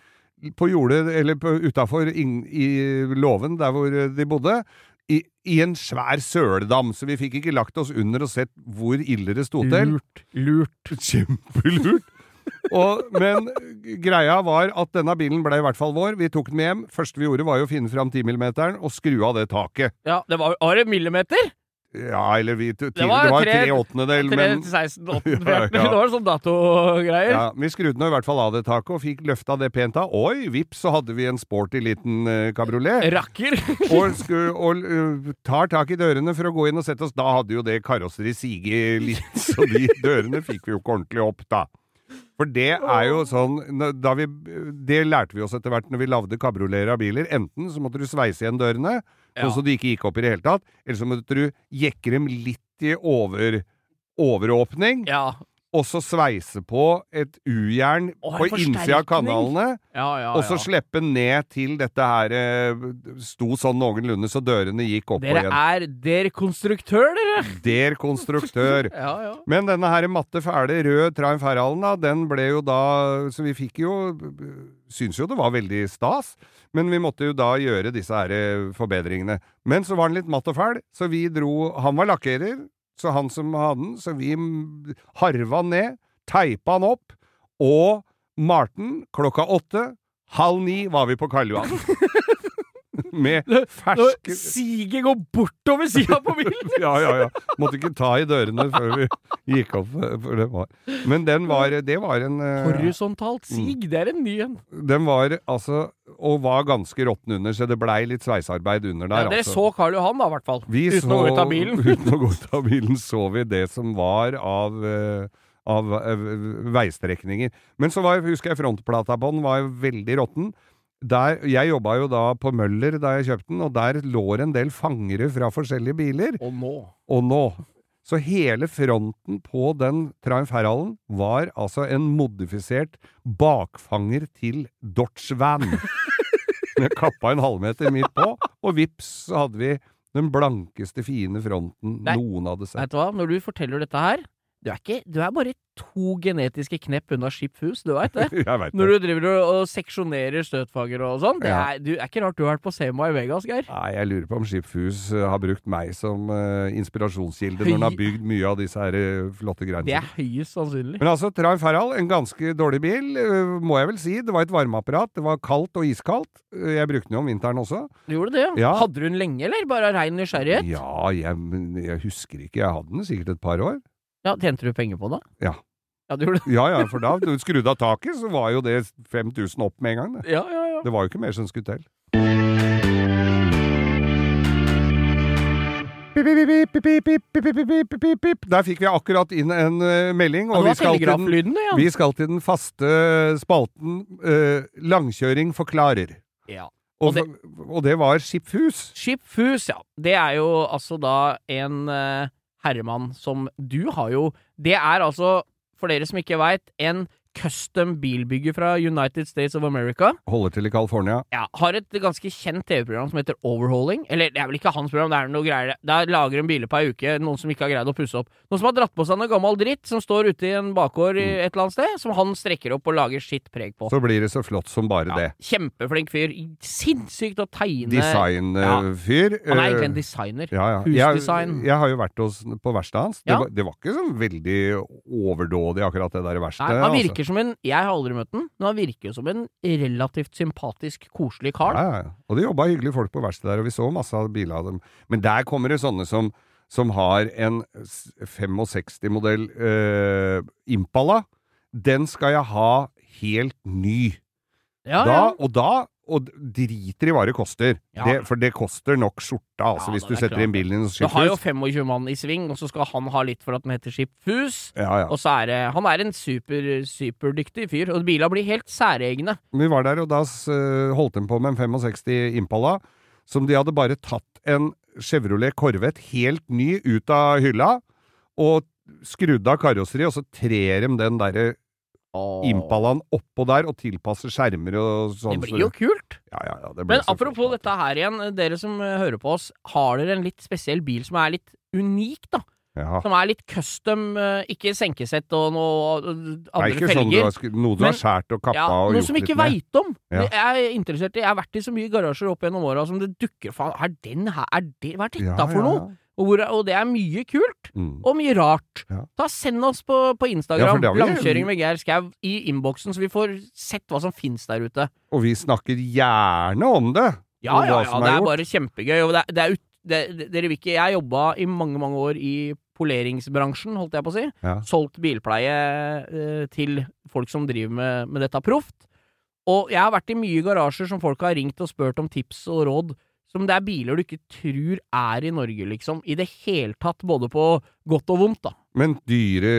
på jordet, eller utafor i låven der hvor de bodde, i, i en svær søledam. Så vi fikk ikke lagt oss under og sett hvor ille det sto til. Lurt. Lurt. Kjempelurt. Og, men greia var at denne bilen ble i hvert fall vår. Vi tok den med hjem. Første vi gjorde, var jo å finne fram 10-millimeteren og skru av det taket. Ja, det var, var det millimeter? Ja, eller vi, det var var, tre- åttendedel, men til 16, 8, Ja, ja. Det var sånn datogreier. Ja, Vi skrudde nå i hvert fall av det taket og fikk løfta det pent av. Oi, vips, så hadde vi en sporty liten uh, kabriolet. Rakker. Og, sku, og uh, tar tak i dørene for å gå inn og sette oss. Da hadde jo det karosseriet siget litt, så de dørene fikk vi jo ikke ordentlig opp, da. For det er jo sånn da vi, Det lærte vi oss etter hvert når vi lagde kabrioleter av biler. Enten så måtte du sveise igjen dørene. Sånn så de ikke gikk opp i det hele tatt. Eller så måtte du jekke dem litt i over, overåpning. Ja. og så sveise på et U-jern på innsida av kanalene, Ja, ja, og så slippe ned til dette her eh, sto sånn noenlunde, så dørene gikk opp Dere igjen. er der konstruktør, dere! Der konstruktør. Men denne her matte, fæle, rød Triumph Heralden, da, den ble jo da Så vi fikk jo Syns jo det var veldig stas, men vi måtte jo da gjøre disse her eh, forbedringene. Men så var den litt matt og fæl, så vi dro Han var lakkerer, så han som hadde den, så vi harva den ned, teipa den opp, og Marten klokka åtte. Halv ni var vi på Karl Johan. Med Når ferske Siget går bortover sida på bilen! ja, ja, ja. Måtte ikke ta i dørene før vi gikk opp. Det var. Men den var, det var en eh, Horisontalt sig, det er en ny en. Den var altså Og var ganske råtten under, så det blei litt sveisearbeid under der. Ja, dere altså. så Karl Johan, da, i hvert fall. Vi uten å gå ut av bilen. uten å gå ut av bilen så vi det som var av uh, av eh, veistrekninger. Men så var, husker jeg frontplata på den var veldig råtten. Der, jeg jobba jo da på Møller da jeg kjøpte den, og der lå det en del fangere fra forskjellige biler. Og nå Og nå Så hele fronten på den Triumph Heralden var altså en modifisert bakfanger til Dodge Van. Med kappa en halvmeter midt på, og vips så hadde vi den blankeste, fine fronten Nei. noen hadde sett. Vet du hva, når du forteller dette her Du er, ikke, du er bare to genetiske knepp unna skipfus, du veit det? Veit Når du driver og, og seksjonerer støtfager og sånn. Det er, du, er ikke rart du har vært på Sema i Vegas, Geir. Nei, jeg lurer på om Skipshus eh, har brukt meg som uh, inspirasjonskilde når han har bygd mye av disse her uh, flotte greiene. Det er høyest sannsynlig. Men altså, Triumph Herald, en ganske dårlig bil, uh, må jeg vel si. Det var et varmeapparat. Det var kaldt og iskaldt. Jeg brukte den jo om vinteren også. Du gjorde det, Ja. Hadde du den lenge, eller? Bare av rein nysgjerrighet? Ja, jeg, jeg husker ikke. Jeg hadde den sikkert et par år. Ja, Tjente du penger på det? Ja. Ja, du gjorde det? ja, ja, for da du skrudde av taket, så var jo det 5000 opp med en gang. Det, ja, ja, ja. det var jo ikke mer som skulle til. Der fikk vi akkurat inn en melding. Og ja, vi, skal den, lyden, ja. vi, skal til den, faste spalten uh, Langkjøring forklarer. Ja. Og, og, det, og, det, var Skipfus. Skipfus, ja. Det er jo altså da en uh, herremann som Du har jo Det er altså, for dere som ikke veit, en custom bilbygger fra United States of America. Holder til i California. Ja, Har et ganske kjent TV-program som heter Overhauling. Eller det er vel ikke hans program, det er noe greier. Der lager en biler på ei uke, noen som ikke har greid å pusse opp. Noen som har dratt på seg noe gammel dritt som står ute i en bakgård mm. et eller annet sted, som han strekker opp og lager sitt preg på. Så blir det så flott som bare det. Kjempeflink fyr. Sinnssykt å tegne Designfyr. Han er eh, egentlig en designer. Ja, ja. Husdesign. jeg har jo vært hos, på verkstedet hans. Det, var, det var ikke så veldig overdådig, akkurat det der Nei, verkstedet. han. Virker som en Jeg har aldri møtt den, men han virker som en relativt sympatisk, koselig kar. Ja, ja. Og det jobba hyggelige folk på verkstedet der, og vi så masse av biler av dem. Men der kommer det sånne som, som har en 65-modell eh, Impala. Den skal jeg ha helt ny. Ja, da, ja. Og da og driter i hva det koster. Ja. Det, for det koster nok skjorta, altså, Ja, hvis du er setter klart inn bilen i en Du har jo 25 mann i sving, og så skal han ha litt for at den heter Skipfus. Ja, ja. Og så er det Han er en super, superdyktig fyr, og bilene blir helt særegne. Vi var der, og da holdt de på med en 65 Impala, som de hadde bare tatt en Chevrolet Corvette helt ny ut av hylla, og skrudd av karosseri, og så trer de den derre Impalaen oppå der, og tilpasser skjermer og sånn. Det blir jo kult. Ja, ja, ja, det blir Men så apropos dette her igjen, dere som eh, hører på oss, har dere en litt spesiell bil som er litt unik, da? Ja. Som er litt custom, eh, ikke senkesett og noe andre er andre ikke sånn du felger. har, noe du Men- har skåret og kappa Ja, og noe som ikke med. veit om. Ja. Jeg er interessert i Jeg har vært i så mye garasjer opp gjennom åra som det dukker faen Er den her er det, Hva er dette Ja, for ja, noe? Ja. Og, hvor, og det er mye kult. Mm. Og mye rart. Ja. Da Send oss på, på Instagram vi- Langkjøring med Geir Skau i innboksen, så vi får sett hva som finnes der ute. Og vi snakker gjerne om det. Ja, ja, ja, det er gjort. bare kjempegøy. Og det, er- det er ut, det, det, dere vil ikke Jeg jobba i mange, mange år i poleringsbransjen, holdt jeg på å si. Ja. Solgt bilpleie eh, til folk som driver med, med dette proft. Og jeg har vært i mye garasjer som folk har ringt og spurt om tips og råd. Som det er biler du ikke tror er i Norge, liksom. I det hele tatt, både på godt og vondt, da. Men dyre,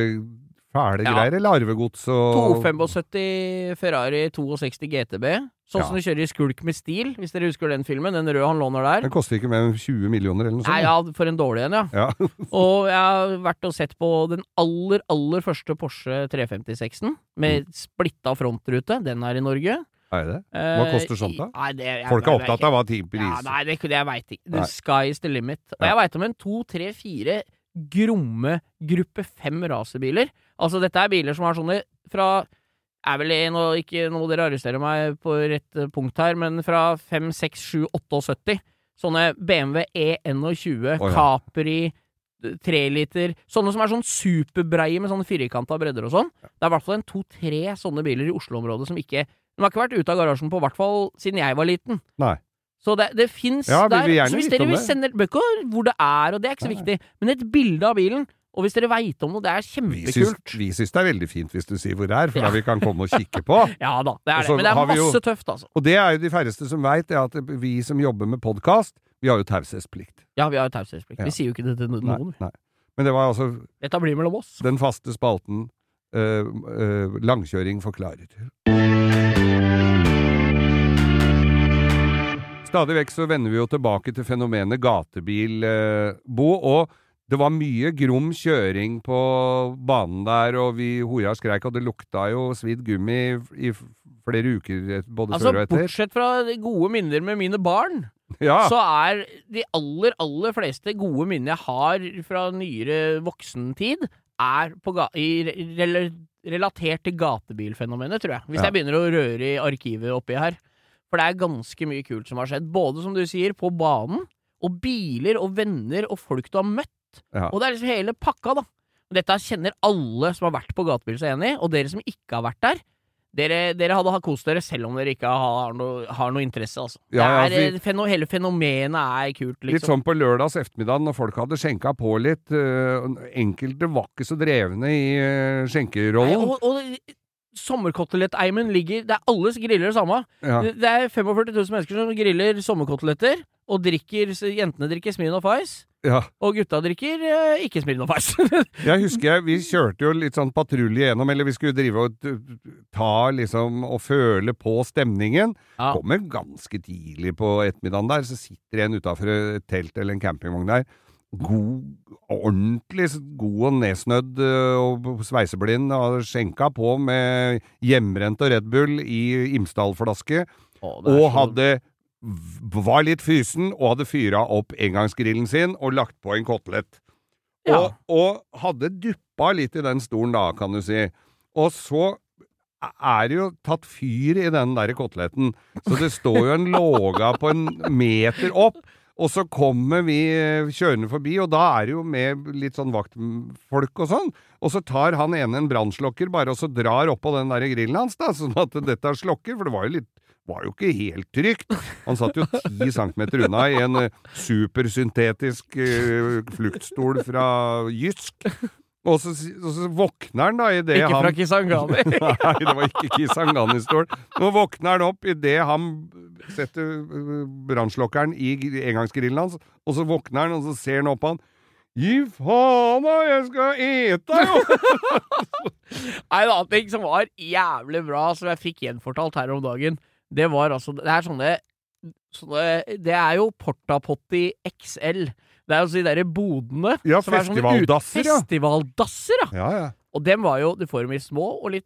fæle Ja. greier, eller arvegods og 275 Ferrari 62 GTB. Sånn som du kjører i Skulk med stil, hvis dere husker den filmen. Den røde han låner der. Den koster ikke mer enn 20 millioner eller noe sånt. Nei, ja, for en dårlig en, ja. Ja. Og jeg har vært og sett på den aller, aller første Porsche 356-en, med splitta frontrute. Den er i Norge. Er det? Hva Eh, koster sånt, da? Nei, det, jeg, Folk er opptatt av hva ting ja, priser. Nei, det, det jeg veit ikke. The sky is the limit. Og Ja. jeg veit om en to, tre, fire gromme gruppe fem racerbiler. Altså, dette er biler som har sånne fra er vel og ikke nå må dere arrestere meg på rett eh, punkt her, men fra 5, 6, 7, 78. Sånne BMW E21, oh, ja. Capri, 3 liter Sånne som er sånn superbreie med sånne firkanta bredder og sånn. Det er i hvert fall en to-tre sånne biler i Oslo-området som ikke De har ikke vært ute av garasjen på hvert fall siden jeg var liten. Nei. Så det, det fins Ja, der. så hvis dere vil sende bøker hvor det er, og det er ikke så Nei. viktig, men et bilde av bilen, og hvis dere veit om noe, det er kjempekult. vi syns det er veldig fint hvis du sier hvor det er, for Ja. da vi kan komme og kikke på. Ja da, det er det. Men det er masse jo- tøft, altså. Og det er jo de færreste som veit, at vi som jobber med podkast, vi har jo taushetsplikt. Ja, vi har jo taushetsplikt. Ja. Vi sier jo ikke det til noen. nei. nei. Men det var altså Dette blir mellom oss. den faste spalten eh, eh, Langkjøring forklarer. Stadig vekk så vender vi jo tilbake til fenomenet gatebil, eh, Bo, og det var mye grom kjøring på banen der, og vi hoia og skreik, og det lukta jo svidd gummi i i flere uker, både Altså, før og etter. bortsett fra gode minner med mine barn, Ja, så er de aller, aller fleste gode minner jeg har fra nyere voksentid, er i rel relatert til gatebilfenomenet, tror jeg. Hvis Ja. jeg begynner å røre i arkivet oppi her. For det er ganske mye kult som har skjedd. Både, som du sier, på banen, og biler og venner og folk du har møtt. Ja. Og det er liksom hele pakka, da. Dette kjenner alle som har vært på gatebil seg enig i, og dere som ikke har vært der. dere, dere hadde kost dere selv om dere ikke har noe, har noe interesse, altså. Ja, ja, det er, vi, feno, hele fenomenet er kult, liksom. Litt sånn på lørdags ettermiddag når folk hadde skjenka på litt. øh, enkelte var ikke så drevne i øh, Nei, og og sommerkoteletteimen ligger Det er alles griller det samme. Ja. Det er 45 000 mennesker som griller sommerkoteletter, og drikker Jentene drikker Smirnoff Ice, ja. og gutta drikker eh, ikke Smirnoff Ice. Jeg husker jeg, vi kjørte jo litt sånn patrulje gjennom, eller vi skulle drive og ta liksom og føle på stemningen. Ja. Kommer ganske tidlig på ettermiddagen der, så sitter en utafor et telt eller en campingvogn der. God, ordentlig god og nedsnødd øh, og sveiseblind, og skjenka på med hjemmebrent og Red Bull i Imsdal-flaske, og så- hadde var litt fysen og hadde fyra opp engangsgrillen sin og lagt på en kotelett. Ja. Og, og hadde duppa litt i den stolen da, kan du si. Og så er det jo tatt fyr i den der koteletten, så det står jo en låga på en meter opp. Og så kommer vi eh, kjørende forbi, og da er det jo med litt sånn vaktfolk og sånn. Og så tar han ene en brannslokker bare, og så drar oppå den der grillen hans, da, sånn at dette slokker, for det var jo litt var jo ikke helt trygt. Han satt jo ti centimeter unna i en eh, supersyntetisk eh, fluktstol fra Jysk. Og så, og så våkner han da i det Ikke han fra Kisangani. Nei, det var ikke Kisangani-stol. Nå våkner han opp idet han setter øh, brannslokkeren i engangsgrillen hans, og så våkner han, og så ser han opp på han. Gi faen da, jeg skal ete, jo! Nei, en annen ting som var jævlig bra, som jeg fikk gjenfortalt her om dagen, det var altså Det er sånne, sånne Det er jo Portapotti XL. Det er jo de derre bodene. Ja, er festivaldasser, ja. Festivaldasser, ja. Ja, ja. Og dem var jo Du får dem i små og litt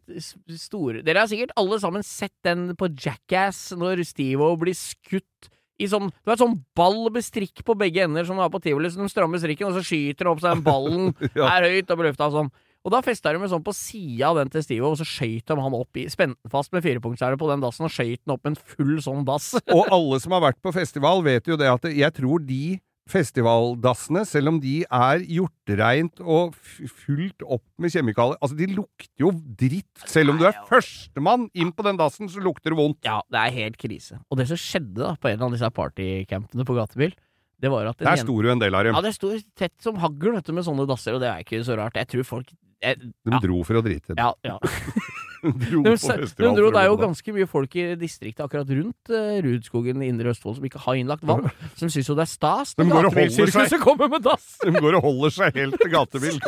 store. Dere har sikkert alle sammen sett den på Jackass når Steve-O blir skutt i sånn Du vet sånn ball med strikk på begge ender som du har på tivoli, så de strammer strikken, og så skyter de opp seg den ballen Ja. er høyt opp i lufta og sånn. Og da festa de med sånn på sida av den til Steve, og så skøyt de han opp i Spente den fast med firepunktshæle på den dassen, og skøyt den opp med en full sånn dass. Og alle som har vært på festival, vet jo det at jeg tror de festivaldassene, selv om de er hjortereint og fullt opp med kjemikalier Altså, de lukter jo dritt. Selv om du er førstemann inn på den dassen, så lukter det vondt. Ja, det er helt krise. Og det som skjedde da på en av disse partycampene på gatebil, det var at Der sto jo en del av dem. Ja, det sto tett som hagl vet du, med sånne dasser, og det er ikke så rart. Jeg tror folk jeg, De dro for å drite. ja, ja. Dro De, på festival dro, det er jo ganske mye folk i distriktet akkurat rundt uh, Rudskogen i Indre Østfold som ikke har innlagt vann. Som syns jo det er stas De når gatebilsirkuset kommer med dass! De går og holder seg helt til gatebil.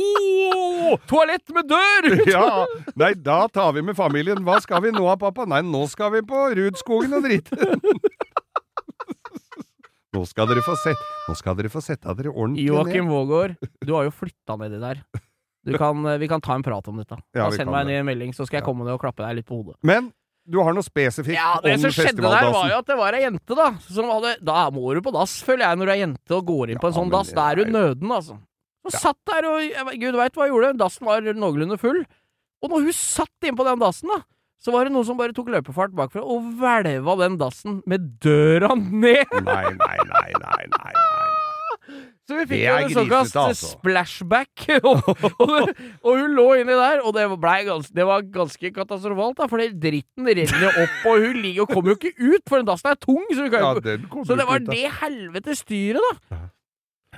oh, toalett med dør! Ja, nei, da tar vi med familien. Hva skal vi nå, pappa? Nei, nå skal vi på Rudskogen og drite. Nå skal dere få sett Nå skal dere få sette dere ordentlig Joakim ned. Vågård, du har jo flytta nedi der. Du kan, eh, vi kan ta en prat om dette. Ja, Send meg en en melding, så skal jeg komme ned og klappe deg litt på hodet. Men du har noe spesifikt Ja, Det som skjedde der, var jo at det var ei jente, da. Som hadde, da må du på dass, føler jeg, når du er jente og går inn på en Ja, sånn dass. Da er du nøden, altså. Hun satt der og Gud veit hva hun gjorde. Dassen var noenlunde full. Og når hun satt inn på den dassen, da, så var det noen som bare tok løpefart bakfra og hvelva den dassen med døra ned. Nei, nei, nei, nei, nei, nei. Så vi fikk Det jo en såkalt grisete, altså. splashback. og, og, og hun lå inni der, og det, ble gans, det var ganske katastrofalt, da, for det- dritten renner opp, og hun ligger og kommer jo ikke ut, for den dassen er tung. Så, Ja, jo, kommer så det var ut, det helvete styret, da.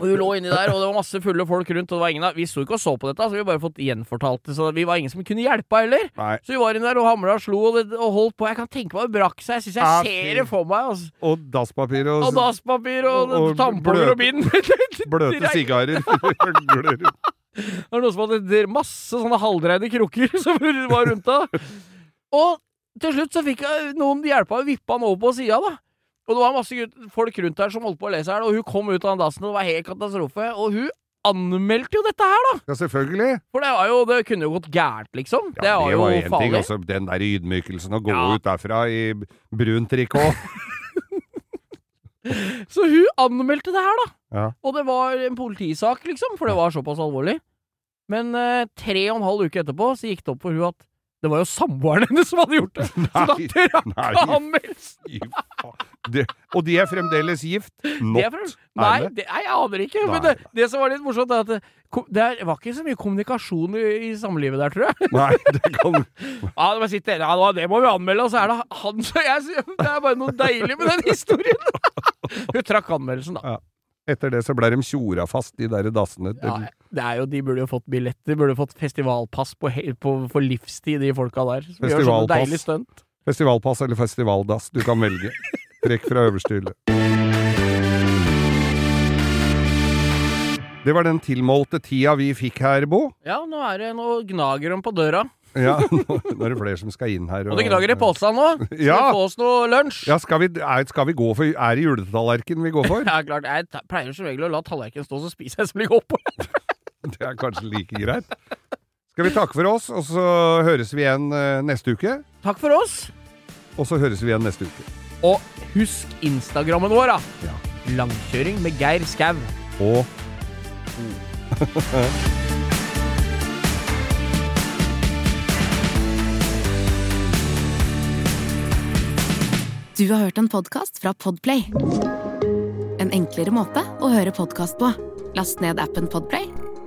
Og hun lå inni der, og det var masse fulle folk rundt, og det var ingen av Vi sto ikke og så på dette, så vi bare fått gjenfortalt det, så vi var ingen som kunne hjelpe heller. Nei. Så vi var inni der og hamra og slo og, det, og holdt på. Jeg kan tenke meg det brakk seg. Jeg syns jeg Ja, ser det for meg. Altså. Og dasspapir og, Og dasspapir og, Og- og tamponger og bind. bløte sigarer. Det var noen som hadde masse sånne halvdreide krukker som var rundt da. Og til slutt så fikk jeg noen hjelpa og vippa han over på sida, da. Og det var masse folk rundt her som holdt på å lese her, og hun kom ut av den dassen, og det var helt katastrofe. Og hun anmeldte jo dette her, da! Ja, selvfølgelig. For det var jo Det kunne jo gått gærent, liksom. Ja, det Ja, var jo en ting. farlig. Også den der ydmykelsen å gå Ja. ut derfra i brun trikot. Så hun anmeldte det her, da. Ja. Og det var en politisak, liksom, for det var såpass alvorlig. Men eh, tre og en halv uke etterpå så gikk det opp for hun at Det var jo samboeren hennes som hadde gjort det! Så da trakk han! Det, og de er fremdeles gift? Not. frem, Nei, det? nei, jeg aner ikke. Nei, Men det, det som var litt morsomt, er at det, var ikke så mye kommunikasjon i, i samlivet der, tror jeg. Nei, det kan Ja, det, sitter, ja, det må vi anmelde, og så er det han som jeg Det er bare noe deilig med den historien! Hun trakk anmeldelsen, da. Etter det så ble de tjora fast, de der dassene. Ja, det er jo, de burde jo fått billetter, de burde fått festivalpass på, på, for livstid, de folka der. Som gjør sånne Festivalpass. deilig stunt. Festivalpass eller festivaldass, du kan velge. Trekk fra øverste hylle. Det var den tilmålte tida vi fikk her, Bo. Ja, nå er det noe gnager om på døra. Ja, nå nå er det flere som skal inn her. Og det gnager i posa nå. Skal Ja. vi få oss noe lunsj? Ja, skal vi, er, skal vi gå for Er det juletallerken vi går for? Ja, klart. Jeg pleier som regel å la tallerkenen stå, så spiser jeg som ligger oppå. Det er kanskje like greit. Skal vi takke for oss, og så høres vi igjen eh, neste uke? Takk for oss. Og så høres vi igjen neste uke. Og husk Instagrammen vår, da. Ja. Langkjøring med Geir Skau. Og Du har hørt en podkast fra Podplay. En enklere måte å høre podkast på. Last ned appen Podplay,